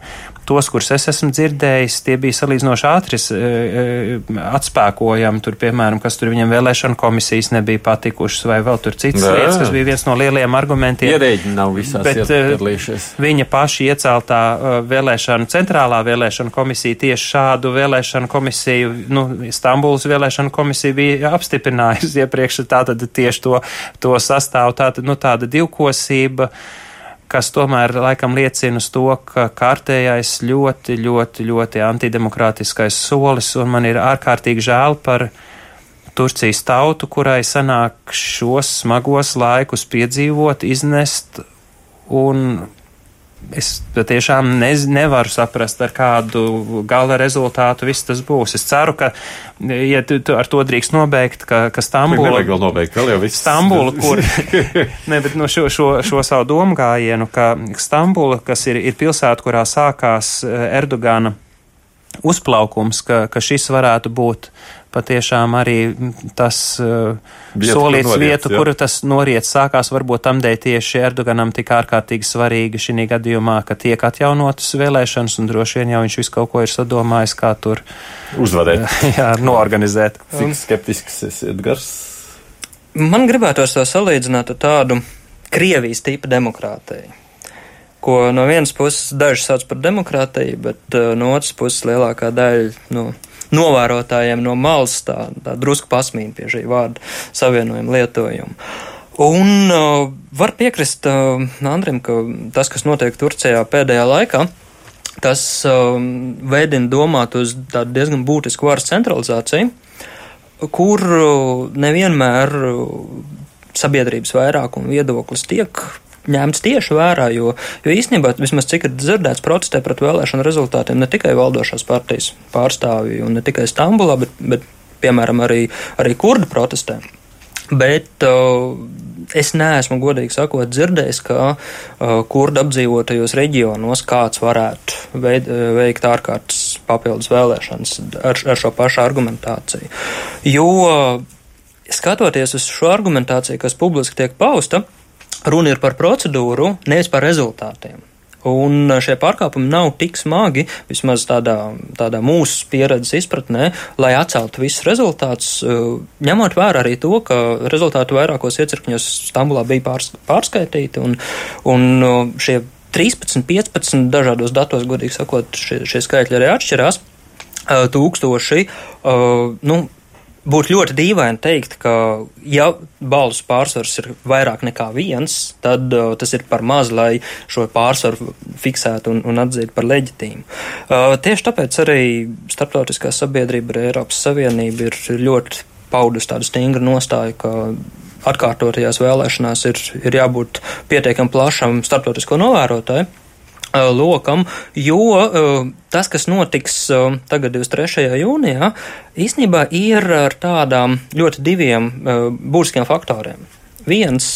tos, kurus es esmu dzirdējis, tie bija salīdzinoši ātri e, e, atspēkojami. Tur, piemēram, kas tur viņam vēlēšana komisijas nebija patikušas, vai vēl tur citas Nē. lietas, kas bija viens no lielajiem argumentiem. Ierēģi nav visās Bet, e, piedalījušies. Viņa paši ieceltā vēlēšana, centrālā vēlēšana komisija tieši šādu vēlēšanu komisiju, nu, Stambulas vēlēšana komisija bija apstiprinājusi iepriekš, tātad tieši to, to sastāvu, tātad, nu, tāda divkosība. Uh, kas tomēr laikam liecina uz to, ka kārtējais ļoti, ļoti, ļoti antidemokrātiskais solis, un man ir ārkārtīgi žēl par, Turcijas tautu, kurai sanāk šos smagos laikus piedzīvot, iznest un Es patiešām ne, nevaru saprast, ar kādu gala rezultātu viss tas būs. Es ceru, ka, ja tu, tu ar to drīkst nobeigt, ka, ka Stambula. Nevajag vēl nobeigt, vēl jau viss. Stambula, kur, <laughs> ne, bet no šo, šo, šo savu domu gājienu, ka Stambula, kas ir, ir pilsēta, kurā sākās eh, Erdogana uzplaukums, ka, ka šis varētu būt patiešām arī tas uh, Vieta, solīts kur vietu, ja? kuru tas noriet sākās, varbūt tam dēļ tieši Erdoganam tik ārkārtīgi svarīgi šī gadījumā, ka tiek atjaunotas vēlēšanas, un droši vien jau viņš visu kaut ko ir sadomājis, kā tur <laughs> uzvarēt. <laughs> Jā, noorganizēt. <laughs> Cik skeptisks esi Edgars? Man gribētos to salīdzināt ar tādu Krievijas tipa demokrātiju ko no vienas puses daži sauc par demokrātiju, bet uh, no otras puses lielākā daļa nu, novērotājiem no malas tā, tā drusku pasmīna pie šī vārda savienojuma lietojuma. Un uh, var piekrist uh, Andrim, ka tas, kas notiek Turcijā pēdējā laikā, tas uh, veidina domāt uz tādu diezgan būtisku varas centralizāciju, kur uh, nevienmēr uh, sabiedrības vairākuma viedoklis tiek ņemts tieši vērā, jo, jo īstenībā, vismaz cik ir dzirdēts, protestē pret vēlēšanu rezultātiem ne tikai valdošās partijas pārstāvji un ne tikai Stambulā, bet, bet piemēram, arī, arī kurdi protestē. Bet uh, es neesmu, godīgi sakot, dzirdējis, ka uh, kurdu apdzīvotajos reģionos kāds varētu veid, veikt ārkārtas papildus vēlēšanas ar, ar šo pašu argumentāciju. Jo, skatoties uz šo argumentāciju, kas publiski tiek pausta, Runa ir par procedūru, nevis par rezultātiem. Un šie pārkāpumi nav tik smagi, vismaz tādā, tādā mūsu pieredzes izpratnē, lai atceltu visus rezultātus, eh, ņemot vērā arī to, ka rezultāti vairākos iecirkņos Stambulā bija pārs, pārskaitīti, un, un eh, šie 13, 15 dažādos datos, godīgi sakot, šie, šie skaitļi arī atšķirās eh, tūkstoši. Nu, Būtu ļoti dīvaini teikt, ka, ja balsu pārsvars ir vairāk nekā viens, tad uh, tas ir par maz, lai šo pārsvaru fiksētu un, un atzītu par leģitīmu. Uh, tieši tāpēc arī starptautiskā sabiedrība, arī Eiropas Savienība ir ļoti paudus tādu stingru nostāju, ka atkārtotajās vēlēšanās ir, ir jābūt pietiekam plašam starptautisko novērotāju lokam, jo tas, kas notiks tagad 23. jūnijā, īstenībā ir ar tādām ļoti diviem būtiskiem faktoriem. Viens,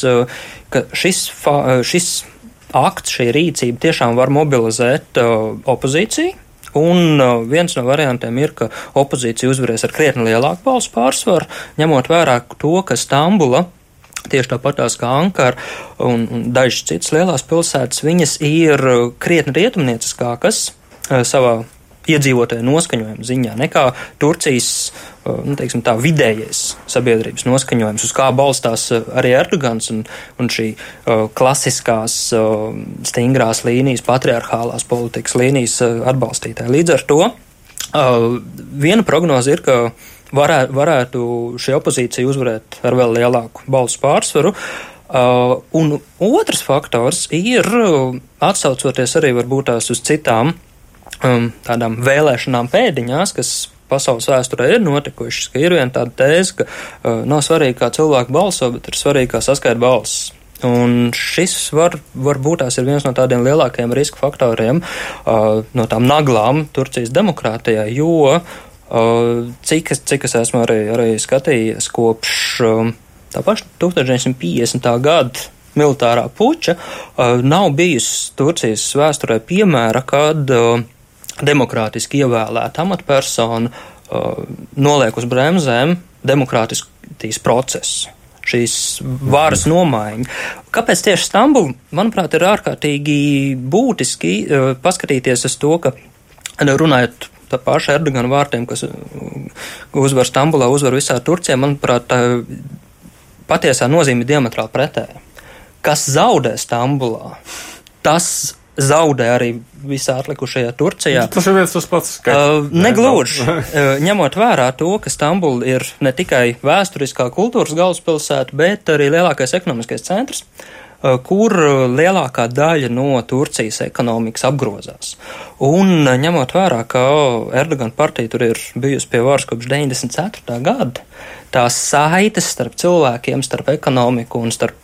ka šis, šis akts, šī rīcība tiešām var mobilizēt opozīciju, Un viens no variantiem ir, ka opozīcija uzvarēs ar krietni lielāku balsu pārsvaru, ņemot vērā to, ka Stambula Tieši tāpatās kā Ankara un, un dažas citas lielās pilsētas, viņas ir krietni rietumnieciskākas eh, savā iedzīvotāju noskaņojuma ziņā nekā Turcijas eh, nu, teiksim, tā, vidējais sabiedrības noskaņojums, uz kā balstās arī Erdogans un, un šī uh, klasiskās uh, stingrās līnijas, patriarchālās politikas līnijas uh, atbalstītāji. Līdz ar to viena prognoze ir, ka varētu, varētu šī opozīcija uzvarēt ar vēl lielāku balsu pārsvaru. Uh, un otrs faktors ir, uh, atsaucoties arī varbūt tās uz citām um, tādām vēlēšanām pēdiņās, kas pasaules vēsturē ir notikušas, ka ir viena tāda tēze, ka uh, nav svarīgi, kā cilvēki balso, bet ir svarīgi, kā saskaita balsis. Un šis var, varbūt tās ir viens no tādiem lielākajiem riska faktoriem, uh, no tām naglām Turcijas demokrātijā, jo Cik es, cik es esmu arī, arī skatījies kopš tā paša 1950. gada militārā puča, nav bijusi Turcijas vēsturē piemēra, kad demokrātiski ievēlēta amatpersona noliek uz bremzēm demokrātiskīs procesu šīs varas nomaiņa. Kāpēc tieši Stambula, manuprāt, ir ārkārtīgi būtiski paskatīties uz to, ka runājot tā paša Erdogana vārtiem, kas uh, uzvar Stambulā, uzvar visā Turcijā, manuprāt, tā patiesā nozīme ir diametrāli pretēja. Kas zaudē Stambulā, tas zaudē arī visā atlikušajā Turcijā. Tas ir viens tas pats. Uh, negluži. <laughs> uh, ņemot vērā to, ka Stambula ir ne tikai vēsturiskā kultūras galvaspilsēta, bet arī lielākais ekonomiskais centrs. Uh, kur lielākā daļa no Turcijas ekonomikas apgrozās. Un eh, ņemot vērā, ka Erdogana partija tur ir bijusi pie varas kopš 94. gada, tās saites starp cilvēkiem, starp ekonomiku un starp,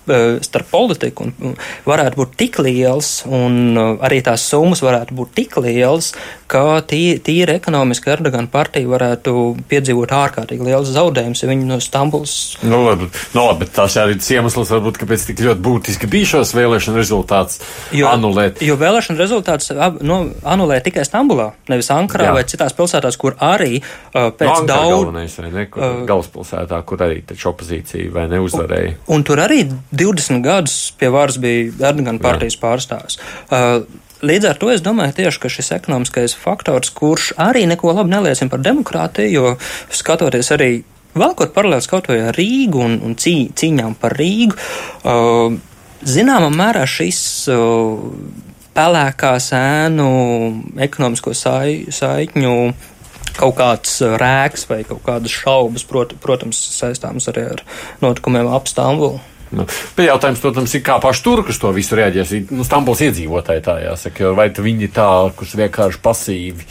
starp politiku un, varētu būt tik liels, un arī tās summas varētu būt tik lielas, ka tī, tīri ekonomiski Erdogana partija varētu piedzīvot ārkārtīgi liels zaudējums, ja viņi no Stambuls. Nu, labi, nu, labi, bet tas arī ir iemesls, varbūt, kāpēc tik ļoti būtiski bija šos vēlēšanu rezultātus anulēt. Jo vēlēšanu rezultātus nu, anulē tikai Stambulā, nevis Ankarā Jā. vai citās pilsētās, kur arī uh, pēc no, daudz. Galvenais, vai ne, kur, uh, galvaspilsētā, kur arī taču opozīcija vai neuzvarēja. Un, un tur arī 20 gadus pie varas bija Erdogana partijas pārstāvis. Uh, Līdz ar to es domāju tieši, ka šis ekonomiskais faktors, kurš arī neko labu neliecina par demokrātiju, jo skatoties arī Vēlkot paralēlis kaut vai ar Rīgu un, un cī, cīņām par Rīgu, uh, zināmā mērā šis uh, pelēkās ēnu ekonomisko sai, saikņu kaut kāds rēks vai kaut kādas šaubas, prot, protams, saistāms arī ar notikumiem ap Stambulu. Nu, jautājums, protams, ir, kā paši turkus to visu reaģēs. Nu, Stambuls iedzīvotāji tā jāsaka, vai viņi tā, kurš vienkārši pasīvi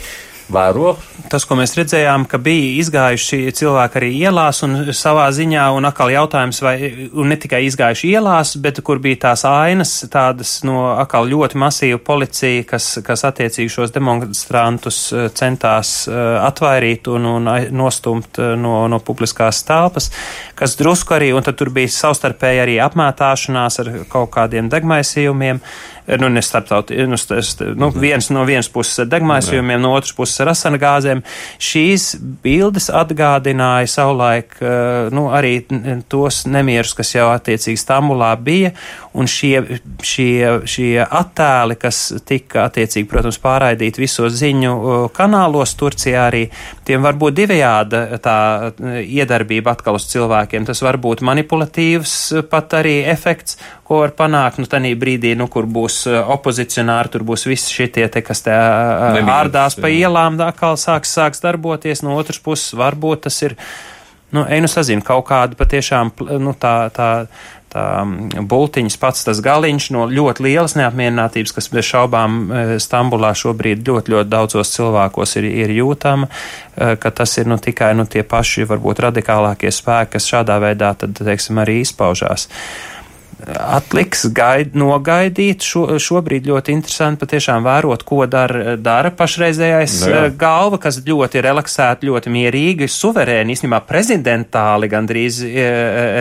vēro. Tas, ko mēs redzējām, ka bija izgājuši cilvēki arī ielās un savā ziņā, un atkal jautājums, vai ne tikai izgājuši ielās, bet kur bija tās ainas, tādas no atkal ļoti masīva policija, kas, kas attiecīgi šos demonstrantus eh, centās eh, atvairīt un, un nostumt eh, no, no publiskās telpas, kas drusku arī, un tad tur bija savstarpēji arī apmētāšanās ar kaut kādiem degmaisījumiem nu, ne starptautiski, nu, nu, viens no vienas puses ar degmaisījumiem, no otras puses ar asana gāzēm. Šīs bildes atgādināja savulaik eh, nu, arī tos nemierus, kas jau attiecīgi Stambulā bija, un šie, šie, šie attēli, kas tika attiecīgi, protams, pārraidīti visos ziņu kanālos Turcijā arī, tiem var būt divējāda tā iedarbība atkal uz cilvēkiem. Tas var būt manipulatīvs pat arī efekts, ko var panākt, nu, tanī brīdī, nu, kur būs opozicionāri, tur būs visi šitie te, kas te ārdās pa ielām, atkal sāks, sāks darboties, no otras puses varbūt tas ir, nu, ej, nu, sazinu, kaut kāda patiešām, nu, tā, tā, tā bultiņas pats tas galiņš no ļoti lielas neapmierinātības, kas bez šaubām e, Stambulā šobrīd ļoti, ļoti daudzos cilvēkos ir, ir jūtama, e, ka tas ir nu, tikai nu, tie paši varbūt radikālākie spēki, kas šādā veidā tad, teiksim, arī izpaužās. Uh, atliks gaid, nogaidīt. Šo, šobrīd ļoti interesanti patiešām vērot, ko dar, dara pašreizējais no nu. Eh, galva, kas ļoti relaksēti, ļoti mierīgi, suverēni, īstenībā prezidentāli gandrīz e,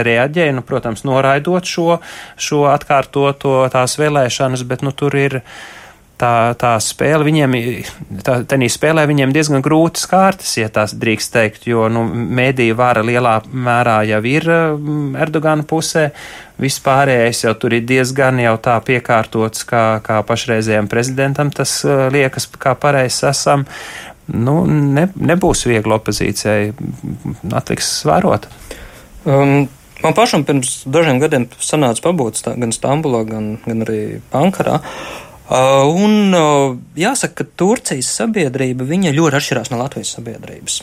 reaģē, nu, protams, noraidot šo, šo atkārtoto tās vēlēšanas, bet nu tur ir tā, tā spēle viņiem, tā, tenī spēlē viņiem diezgan grūtas kārtas, ja tās drīkst teikt, jo, nu, mēdīja vara lielā mērā jau ir mm, Erdogana pusē, vispārējais jau tur ir diezgan jau tā piekārtots, kā, kā pašreizējiem prezidentam tas uh, liekas, kā pareizs esam. Nu, ne, nebūs viegli opozīcijai, atliks svērot. Um, Man pašam pirms dažiem gadiem sanāca pabūt gan Stambulā, gan, gan arī Ankarā. Uh, un uh, jāsaka, ka Turcijas sabiedrība ļoti atšķirās no Latvijas sabiedrības.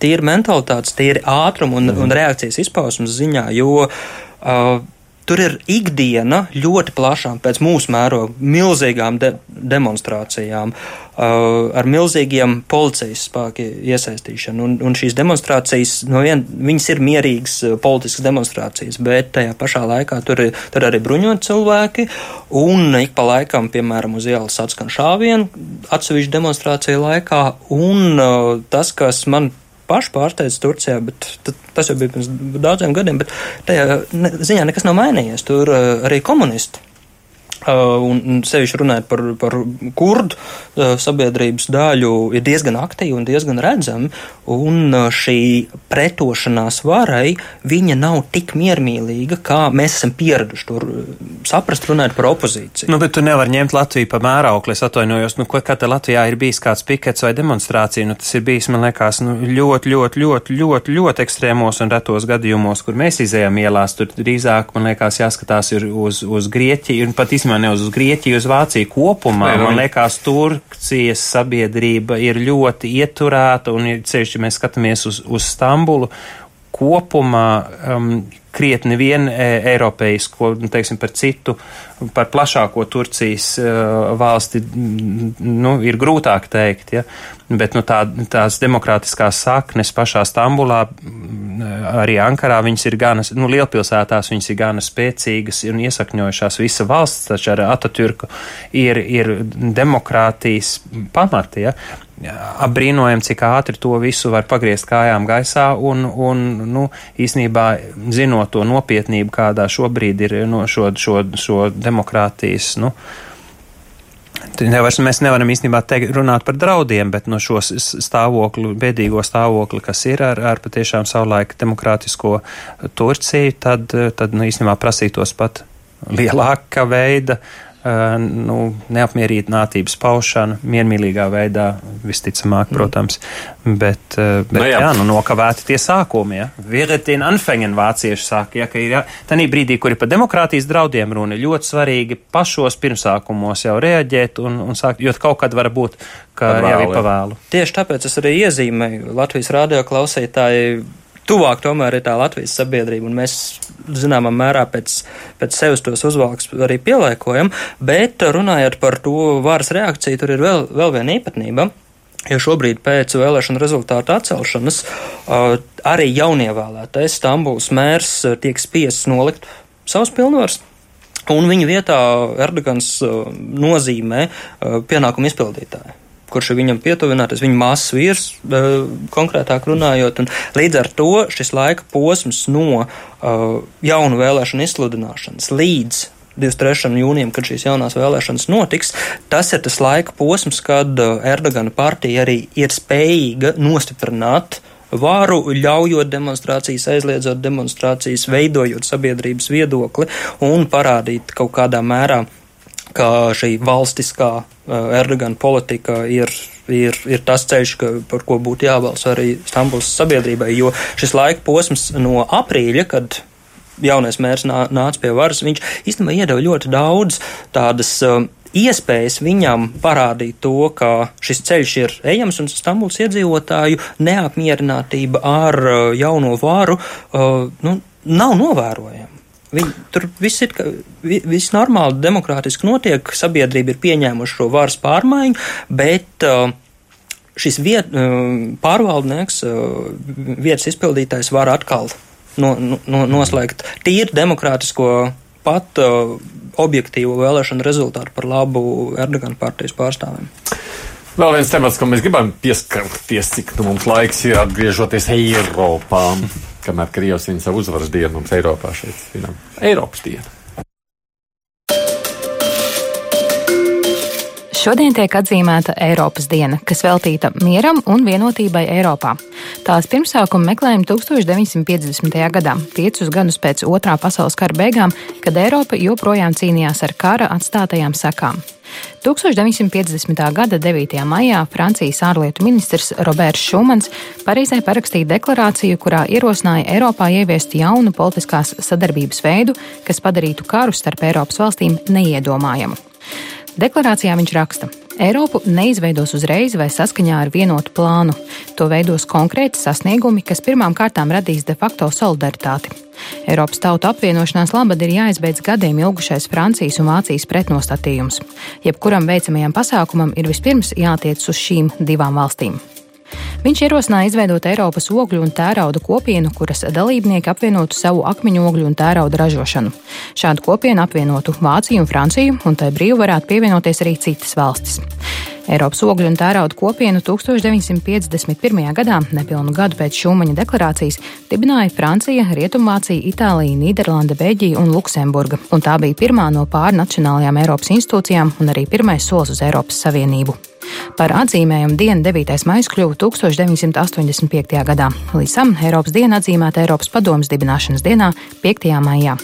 Tīri mentalitātes, tīri ātruma un, mm. un reakcijas izpausmes ziņā, jo uh, Tur ir ikdiena ļoti plašām, pēc mūsu mēroga, milzīgām de demonstrācijām, uh, ar milzīgiem policijas spēku iesaistīšanu. Un, un šīs demonstrācijas, no vien, viņas ir mierīgas uh, politiskas demonstrācijas, bet tajā pašā laikā tur ir, tur arī bruņot cilvēki, un ik pa laikam, piemēram, uz ielas atskan šāvienu atsevišķu demonstrāciju laikā, un uh, tas, kas man paši pārsteidz Turcijā, bet tas jau bija pirms daudziem gadiem, bet tajā ziņā nekas nav mainījies. Tur uh, arī komunisti Uh, un sevišķi runājot par, par kurdu uh, sabiedrības daļu, ir diezgan aktīva un diezgan redzama. Un uh, šī pretošanās varai viņa nav tik miermīlīga, kā mēs esam pieraduši to saprast, runājot par opozīciju. Nu, bet tu nevari ņemt Latviju par mēraukli. Es atvainojos, nu, ko, kad Latvijā ir bijis kāds pikets vai demonstrācija. Nu, tas ir bijis, man liekas, nu, ļoti, ļoti, ļoti, ļoti, ļoti ekstrēmos un retos gadījumos, kur mēs izējām ielās. Tur drīzāk, man liekas, jāskatās uz, uz Grieķiju un pat īstenībā īstenībā ne uz Grieķiju, uz Vāciju kopumā. Man liekas, Turcijas sabiedrība ir ļoti ieturēta, un ceļš, ja mēs skatāmies uz, uz Stambulu, kopumā um, krietni vien eiropeisko, nu, teiksim, par citu, par plašāko Turcijas valsti, nu, ir grūtāk teikt, ja, bet, nu, tā, tās demokrātiskās saknes pašā Stambulā, arī Ankarā, viņas ir gana, nu, lielpilsētās viņas ir gana spēcīgas un iesakņojušās. Visa valsts, taču ar Atatürku ir, ir demokrātijas pamati, ja, apbrīnojam, cik ātri to visu var pagriezt kājām gaisā un, un nu, īsnībā zinot to nopietnību, kādā šobrīd ir no šo, šo, šo demokrātijas, nu, Nevar, mēs nevaram īstenībā teikt, runāt par draudiem, bet no šo stāvokli, bēdīgo stāvokli, kas ir ar, ar patiešām savulaik demokrātisko Turciju, tad, tad nu, īstenībā prasītos pat lielāka veida uh, nu, neapmierinātības paušana miermīlīgā veidā, visticamāk, mm. protams, bet, bet nu, jā. jā, nu, nokavēti tie sākumi, ja. Vieretien anfengen vācieši saka, ja, ka ir, ja, tanī brīdī, kur ir par demokrātijas draudiem runa, ļoti svarīgi pašos pirmsākumos jau reaģēt un, un sākt, jo kaut kad var būt, ka jau ir pavēlu. Tieši tāpēc es arī iezīmēju Latvijas radio klausītāji tuvāk tomēr ir tā Latvijas sabiedrība, un mēs zināmā mērā pēc, pēc sevis tos uzvalks arī pielēkojam, bet runājot par to varas reakciju, tur ir vēl, vēl viena īpatnība. Jo šobrīd pēc vēlēšanu rezultātu atcelšanas arī jaunievēlētais Stambuls mērs tiek spiests nolikt savus pilnvaras, un viņa vietā Erdogans nozīmē pienākumu izpildītāju kurš ir viņam pietuvināts, viņa māsas vīrs, konkrētāk runājot. Līdz ar to šis laika posms no jaunu vēlēšanu izsludināšanas līdz 23. jūnijam, kad šīs jaunās vēlēšanas notiks, tas ir tas laika posms, kad Erdogana partija arī ir spējīga nostiprināt varu, ļaujot demonstrācijas, aizliedzot demonstrācijas, veidojot sabiedrības viedokli un parādīt kaut kādā mērā ka šī valstiskā Erdogana politika ir, ir, ir tas ceļš, ka, par ko būtu jābalso arī Stambuls sabiedrībai, jo šis laika posms no aprīļa, kad jaunais mērs nā, nāca pie varas, viņš īstenībā iedeva ļoti daudz tādas uh, iespējas viņam parādīt to, ka šis ceļš ir ejams un Stambuls iedzīvotāju neapmierinātība ar uh, jauno varu uh, nu, nav novērojama. Viņi, tur viss ir viss normāli, demokrātiski notiek, sabiedrība ir pieņēmuši šo varas pārmaiņu, bet uh, šis viet, uh, pārvaldnieks, uh, vietas izpildītājs var atkal no, no, noslēgt tīri demokrātisko pat uh, objektīvu vēlēšanu rezultātu par labu Erdogana partijas pārstāvjiem. Vēl viens temats, ko mēs gribam pieskarties, cik nu mums laiks ir atgriežoties Eiropā kamēr Krievs viņa savu uzvaras dienu mums Eiropā šeit svinam. Eiropas diena. Šodien tiek atzīmēta Eiropas diena, kas veltīta mieram un vienotībai Eiropā. Tās pirmsākuma meklējumi 1950. gadā, piecus gadus pēc otrā pasaules kara beigām, kad Eiropa joprojām cīnījās ar kara atstātajām sekām. 1950. gada 9. maijā Francijas ārlietu ministrs Roberts Šumans Parīzē parakstīja deklarāciju, kurā ierosināja Eiropā ieviest jaunu politiskās sadarbības veidu, kas padarītu karu starp Eiropas valstīm neiedomājamu. Deklarācijā viņš raksta: Eiropu neizveidos uzreiz vai saskaņā ar vienotu plānu. To veidos konkrēti sasniegumi, kas pirmām kārtām radīs de facto solidaritāti. Eiropas tautu apvienošanās labad ir jāizbeidz gadiem ilgušais Francijas un Vācijas pretnostatījums. Jebkuram veicamajam pasākumam ir vispirms jātiec uz šīm divām valstīm. Viņš ierosināja izveidot Eiropas ogļu un tērauda kopienu, kuras dalībnieki apvienotu savu akmeņu ogļu un tērauda ražošanu. Šādu kopienu apvienotu Vāciju un Franciju, un tai brīvi varētu pievienoties arī citas valstis. Eiropas ogļu un tērauda kopienu 1951. gadā, nepilnu gadu pēc Šūmaņa deklarācijas, dibināja Francija, Rietumvācija, Itālija, Nīderlanda, Beļģija un Luksemburga, un tā bija pirmā no pārnacionālajām Eiropas institūcijām un arī pirmais solis uz Eiropas Savienību. Par atzīmējumu dienu 9. maija kļuva 1985. gadā. Līdz tam Eiropas diena atzīmēta Eiropas padomas dibināšanas dienā 5. maijā.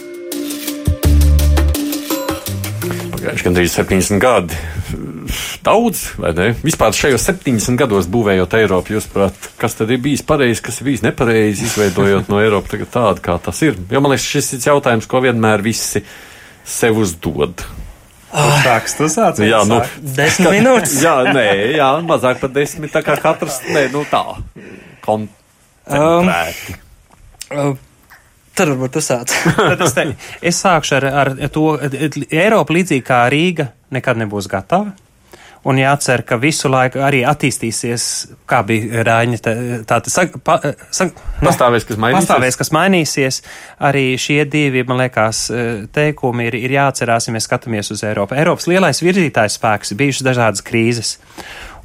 Pagājuši gandrīz 70 gadi daudz, vai ne? Vispār šajos 70 gados būvējot Eiropu, jūs prāt, kas tad ir bijis pareizi, kas ir bijis nepareizi, izveidojot no Eiropas tādu, kā tas ir? Jo man liekas, šis ir jautājums, ko vienmēr visi sev uzdod. Sāks tu sāc? Jā, nu, desmit <laughs> minūtes. jā, nē, jā, mazāk par desmit, tā kā katrs, nē, nu tā, koncentrēti. Um, uh, Tad varbūt tu sāc. <laughs> Tad es, te, es sākšu ar, ar to, Eiropa līdzīgi kā Rīga nekad nebūs gatava. Un jācer, ka visu laiku arī attīstīsies, kā bija Rāņa. Tā tad sag, pa, sag, pastāvēs, kas mainīsies. Pastāvēs, kas mainīsies. Arī šie divi, man liekas, teikumi ir, ir jāatcerās, ja mēs skatāmies uz Eiropu. Eiropas lielais virzītājs spēks ir bijušas dažādas krīzes.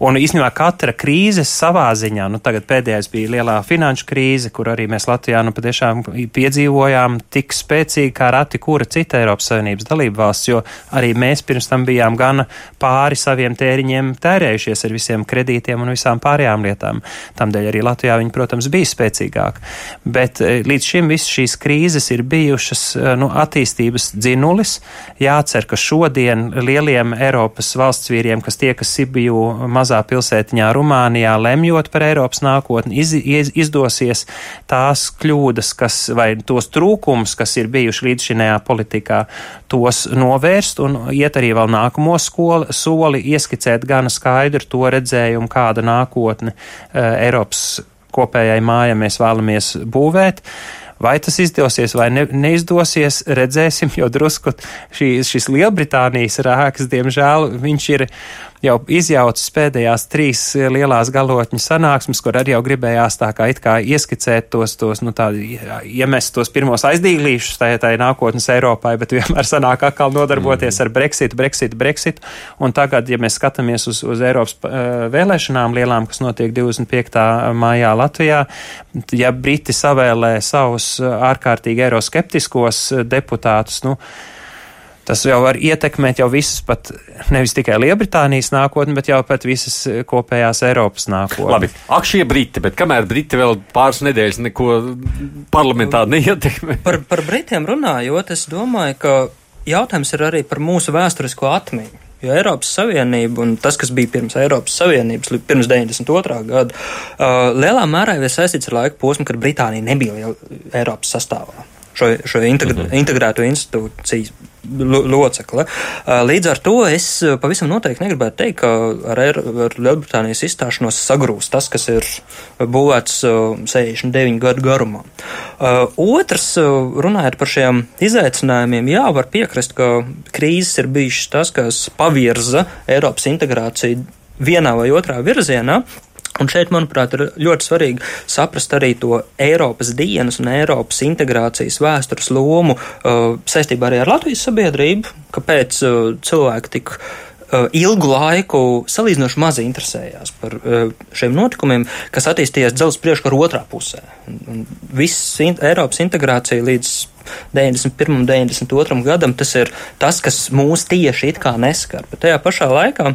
Un īstenībā katra krīze savā ziņā, nu tagad pēdējais bija lielā finanšu krīze, kur arī mēs Latvijā nu patiešām piedzīvojām tik spēcīgi kā rati kura cita Eiropas Savienības dalība valsts, jo arī mēs pirms tam bijām gana pāri saviem tēriņiem tērējušies ar visiem kredītiem un visām pārējām lietām. Tamdēļ arī Latvijā viņi, protams, bija spēcīgāk. Bet e, līdz šim visas šīs krīzes ir bijušas e, nu, attīstības dzinulis. Jācer, ka šodien lieliem Eiropas valsts vīriem, kas tie, kas Sibiju mazā mazā pilsētiņā Rumānijā, lemjot par Eiropas nākotni, iz, iz, izdosies tās kļūdas, kas, vai tos trūkumus, kas ir bijuši līdzšinējā politikā, tos novērst un iet arī vēl nākamo skoli, soli, ieskicēt gana skaidru to redzējumu, kāda nākotne uh, Eiropas kopējai mājai mēs vēlamies būvēt. Vai tas izdosies vai ne, neizdosies, redzēsim, jo drusku šī, šis Lielbritānijas rēks, diemžēl, viņš ir jau izjaucis pēdējās trīs lielās galotņu sanāksmes, kur arī jau gribējās tā kā it kā ieskicēt tos, tos nu tā, iemest tos pirmos aizdīglīšus tai, tai nākotnes Eiropai, bet vienmēr sanāk atkal nodarboties mm. ar Brexit, Brexit, Brexit. Un tagad, ja mēs skatāmies uz, uz Eiropas uh, vēlēšanām lielām, kas notiek 25. maijā Latvijā, ja Briti savēlē savus ārkārtīgi eiroskeptiskos deputātus, nu, Tas jau var ietekmēt jau visas pat nevis tikai Lielbritānijas nākotni, bet jau pat visas kopējās Eiropas nākotni. Labi, ak šie Briti, bet kamēr Briti vēl pāris nedēļas neko parlamentā <laughs> neietekmē. Par, par Britiem runājot, es domāju, ka jautājums ir arī par mūsu vēsturisko atmiņu. Jo Eiropas Savienība un tas, kas bija pirms Eiropas Savienības, pirms 92. gada, uh, lielā mērā ir saistīts ar laiku posmu, kad Britānija nebija Eiropas sastāvā šo, šo mm -hmm. integrēto institūciju locekle. Līdz ar to es pavisam noteikti negribētu teikt, ka ar, ar Lielbritānijas izstāšanos sagrūst tas, kas ir būvēts 69 gadu garumā. Otrs, runājot par šiem izaicinājumiem, jā, var piekrist, ka krīzes ir bijušas tas, kas pavirza Eiropas integrāciju vienā vai otrā virzienā. Un šeit, manuprāt, ir ļoti svarīgi saprast arī to Eiropas dienas un Eiropas integrācijas vēstures lomu uh, saistībā arī ar Latvijas sabiedrību, kāpēc uh, cilvēki tik uh, ilgu laiku salīdzinoši maz interesējās par uh, šiem notikumiem, kas attīstījās dzelzs priekškaru otrā pusē. Viss in Eiropas integrācija līdz 91. un 92. gadam tas ir tas, kas mūs tieši it kā neskar, bet tajā pašā laikā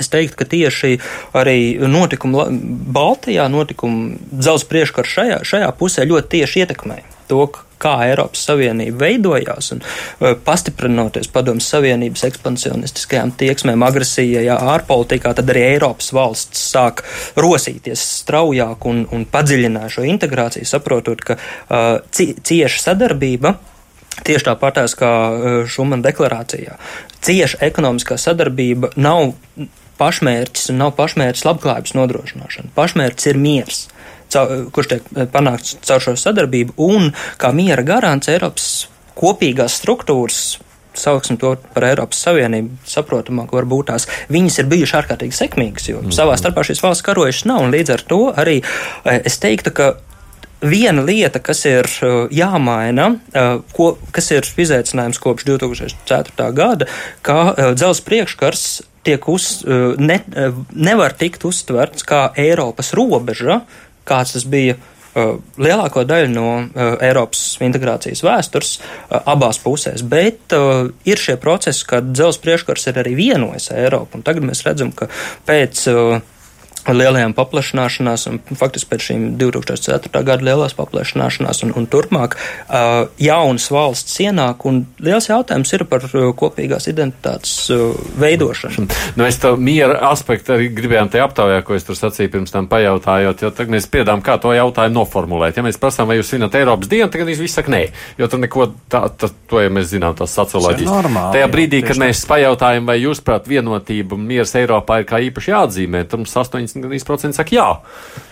Es teiktu, ka tieši arī notikumi Baltijā, notikumi dzelzs priekškars šajā, šajā pusē ļoti tieši ietekmē to, kā Eiropas Savienība veidojās un e, pastiprinoties padomus Savienības ekspansionistiskajām tieksmēm, agresijai, ārpolitikā, tad arī Eiropas valsts sāk rosīties straujāk un, un padziļināt šo integrāciju, saprotot, ka uh, cieša sadarbība Tieši tāpatās kā Šumana deklarācijā. Cieša ekonomiskā sadarbība nav pašmērķis un nav pašmērķis labklājības nodrošināšana. Pašmērķis ir miers, caur, kurš tiek eh, panākts caur šo sadarbību, un kā miera garants Eiropas kopīgās struktūras. Sauksim to par Eiropas Savienību, saprotamāk, varbūt tās viņas ir bijušas ārkārtīgi sekmīgas, jo mm. savā starpā šīs valsts karojušas nav, un līdz ar to arī eh, es teiktu, ka viena lieta, kas ir eh, jāmaina, ko, kas ir izaicinājums kopš 2004. gada, ka dzelzs priekškars tiek uz, eh, ne, eh, nevar tikt uztverts kā Eiropas robeža, kāds tas bija uh, lielāko daļu no Eiropas integrācijas vēstures abās pusēs, bet ir šie procesi, kad dzelzs priekškars ir arī vienojis Eiropu, un tagad mēs redzam, ka pēc lielajām paplašināšanās, un faktiski pēc šīm 2004. gada lielās paplašināšanās un, un turpmāk uh, jaunas valsts ienāk, un liels jautājums ir par kopīgās identitātes uh, veidošanu. Nu, es to miera aspektu arī gribējām te aptaujā, ko es tur sacīju pirms tam pajautājot, jo tagad mēs spiedām, kā to jautājumu noformulēt. Ja mēs prasām, vai jūs svinat Eiropas dienu, tagad viss saka nē, jo tur neko tā, tā, to, ja mēs zinām, tas socioloģiski. Tajā brīdī, kad mēs pajautājam, vai jūs prāt vienotība un miers Eiropā ir kā īpaši jāatzīmē, tur mums 8 90% saka jā.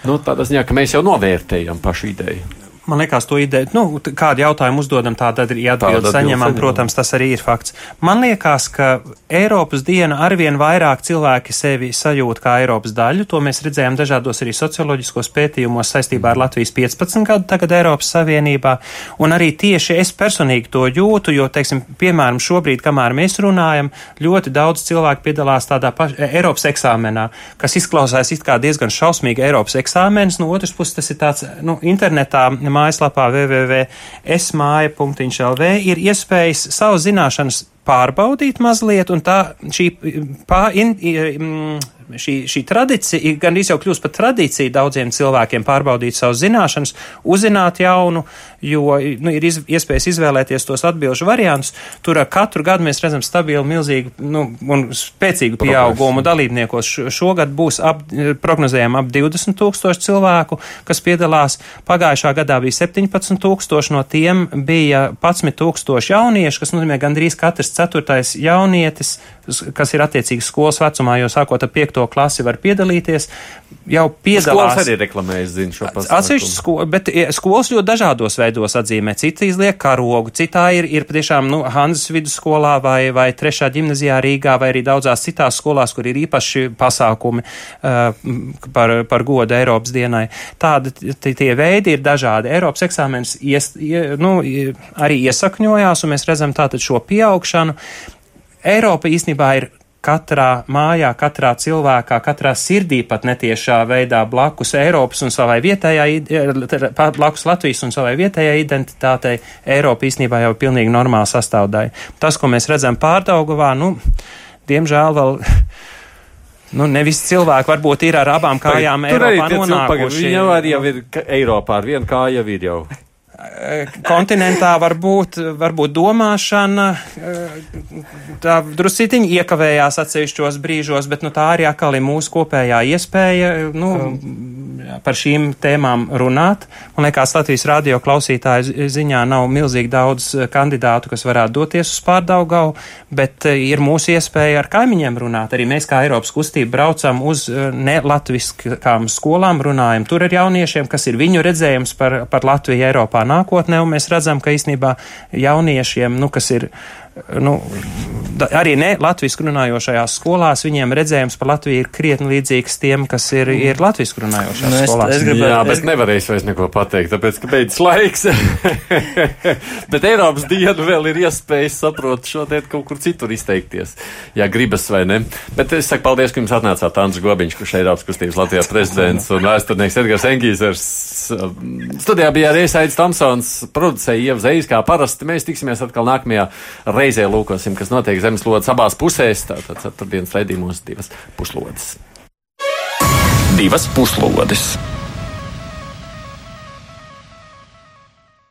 Nu, tādā ziņā, ka mēs jau novērtējam pašu ideju. Man liekas, to ideju, nu, kādu jautājumu uzdodam, tāda arī atbildi saņemam. Protams, tas arī ir fakts. Man liekas, ka Eiropas diena arvien vairāk cilvēki sevi sajūt kā Eiropas daļu. To mēs redzējām dažādos arī socioloģiskos pētījumos saistībā ar Latvijas 15 gadu tagad Eiropas Savienībā. Un arī tieši es personīgi to jūtu, jo, teiksim, piemēram, šobrīd, kamēr mēs runājam, ļoti daudz cilvēku piedalās tādā pašā Eiropas eksāmenā, kas izklausās it kā diezgan šausmīgi Eiropas eksāmenis. No otras puses, tas ir tāds, nu, internetā mājaslapā www.esmāja.lv ir iespējas savu zināšanas pārbaudīt mazliet, un tā šī pār, in, in, šī, šī tradīcija gan jau kļūst par tradīciju daudziem cilvēkiem pārbaudīt savas zināšanas, uzzināt jaunu, jo nu, ir iz, iespējas izvēlēties tos atbilžu variantus. Tur katru gadu mēs redzam stabilu, milzīgu nu, un spēcīgu pieaugumu dalībniekos. Šogad būs ap, prognozējam ap 20 tūkstoši cilvēku, kas piedalās. Pagājušā gadā bija 17 tūkstoši, no tiem bija 11 tūkstoši jaunieši, kas nozīmē gandrīz katrs ceturtais jaunietis kas ir attiecīgi skolas vecumā, jo sākot ar piekto klasi var piedalīties, jau piedalās. Skolas arī reklamējas, zinu šo pasākumu. Atsevišķi skola, bet skolas ļoti dažādos veidos atzīmē. Cita izliek karogu, citā ir, ir patiešām, nu, Hanzas vidusskolā vai, vai trešā ģimnazijā Rīgā vai arī daudzās citās skolās, kur ir īpaši pasākumi uh, par, par godu Eiropas dienai. Tādi tie veidi ir dažādi. Eiropas eksāmenis ies, ie, nu, arī iesakņojās, un mēs redzam tātad šo pieaugšanu. Eiropa īstenībā ir katrā mājā, katrā cilvēkā, katrā sirdī pat netiešā veidā blakus Eiropas un savai vietējai, blakus Latvijas un savai vietējai identitātei, Eiropa īstenībā jau ir pilnīgi normāla sastāvdaļa. Tas, ko mēs redzam pārdaugavā, nu, diemžēl vēl. <laughs> Nu, nevis cilvēki varbūt ir ar abām kājām Pag, Eiropā nonākuši. Viņi jau jau ir Eiropā, ar vienu kāju jau ir jau kontinentā varbūt, varbūt domāšana tā drusītiņi iekavējās atsevišķos brīžos, bet nu, tā arī atkal ir mūsu kopējā iespēja nu, par šīm tēmām runāt. Man liekas, Latvijas radio klausītāju ziņā nav milzīgi daudz kandidātu, kas varētu doties uz pārdaugau, bet ir mūsu iespēja ar kaimiņiem runāt. Arī mēs kā Eiropas kustība braucam uz ne latviskām skolām, runājam tur ar jauniešiem, kas ir viņu redzējums par, par Latviju Eiropā nākotnē, un mēs redzam, ka īstenībā jauniešiem, nu, kas ir nu, arī ne latviešu runājošajās skolās, viņiem redzējums par Latviju ir krietni līdzīgs tiem, kas ir, ir latviešu runājošās nu, es, skolās. Es gribētu, Jā, bet es... nevarēs vairs neko pateikt, tāpēc, ka beidzas laiks. <laughs> bet Eiropas dienu vēl ir iespējas saprot šodien kaut kur citur izteikties, ja gribas vai ne. Bet es saku paldies, ka jums atnācāt Andris Gobiņš, kurš Eiropas kustības Latvijā prezidents un vēsturnieks Edgars Engīzers. Studijā bija arī Aits Tomsons, producēja Ieva Zejas, kā parasti. Mēs tiksimies atkal nākamajā reizē lūkosim, kas notiek zemeslodes abās pusēs. Tātad ceturtdienas raidījumos divas puslodes. Divas puslodes.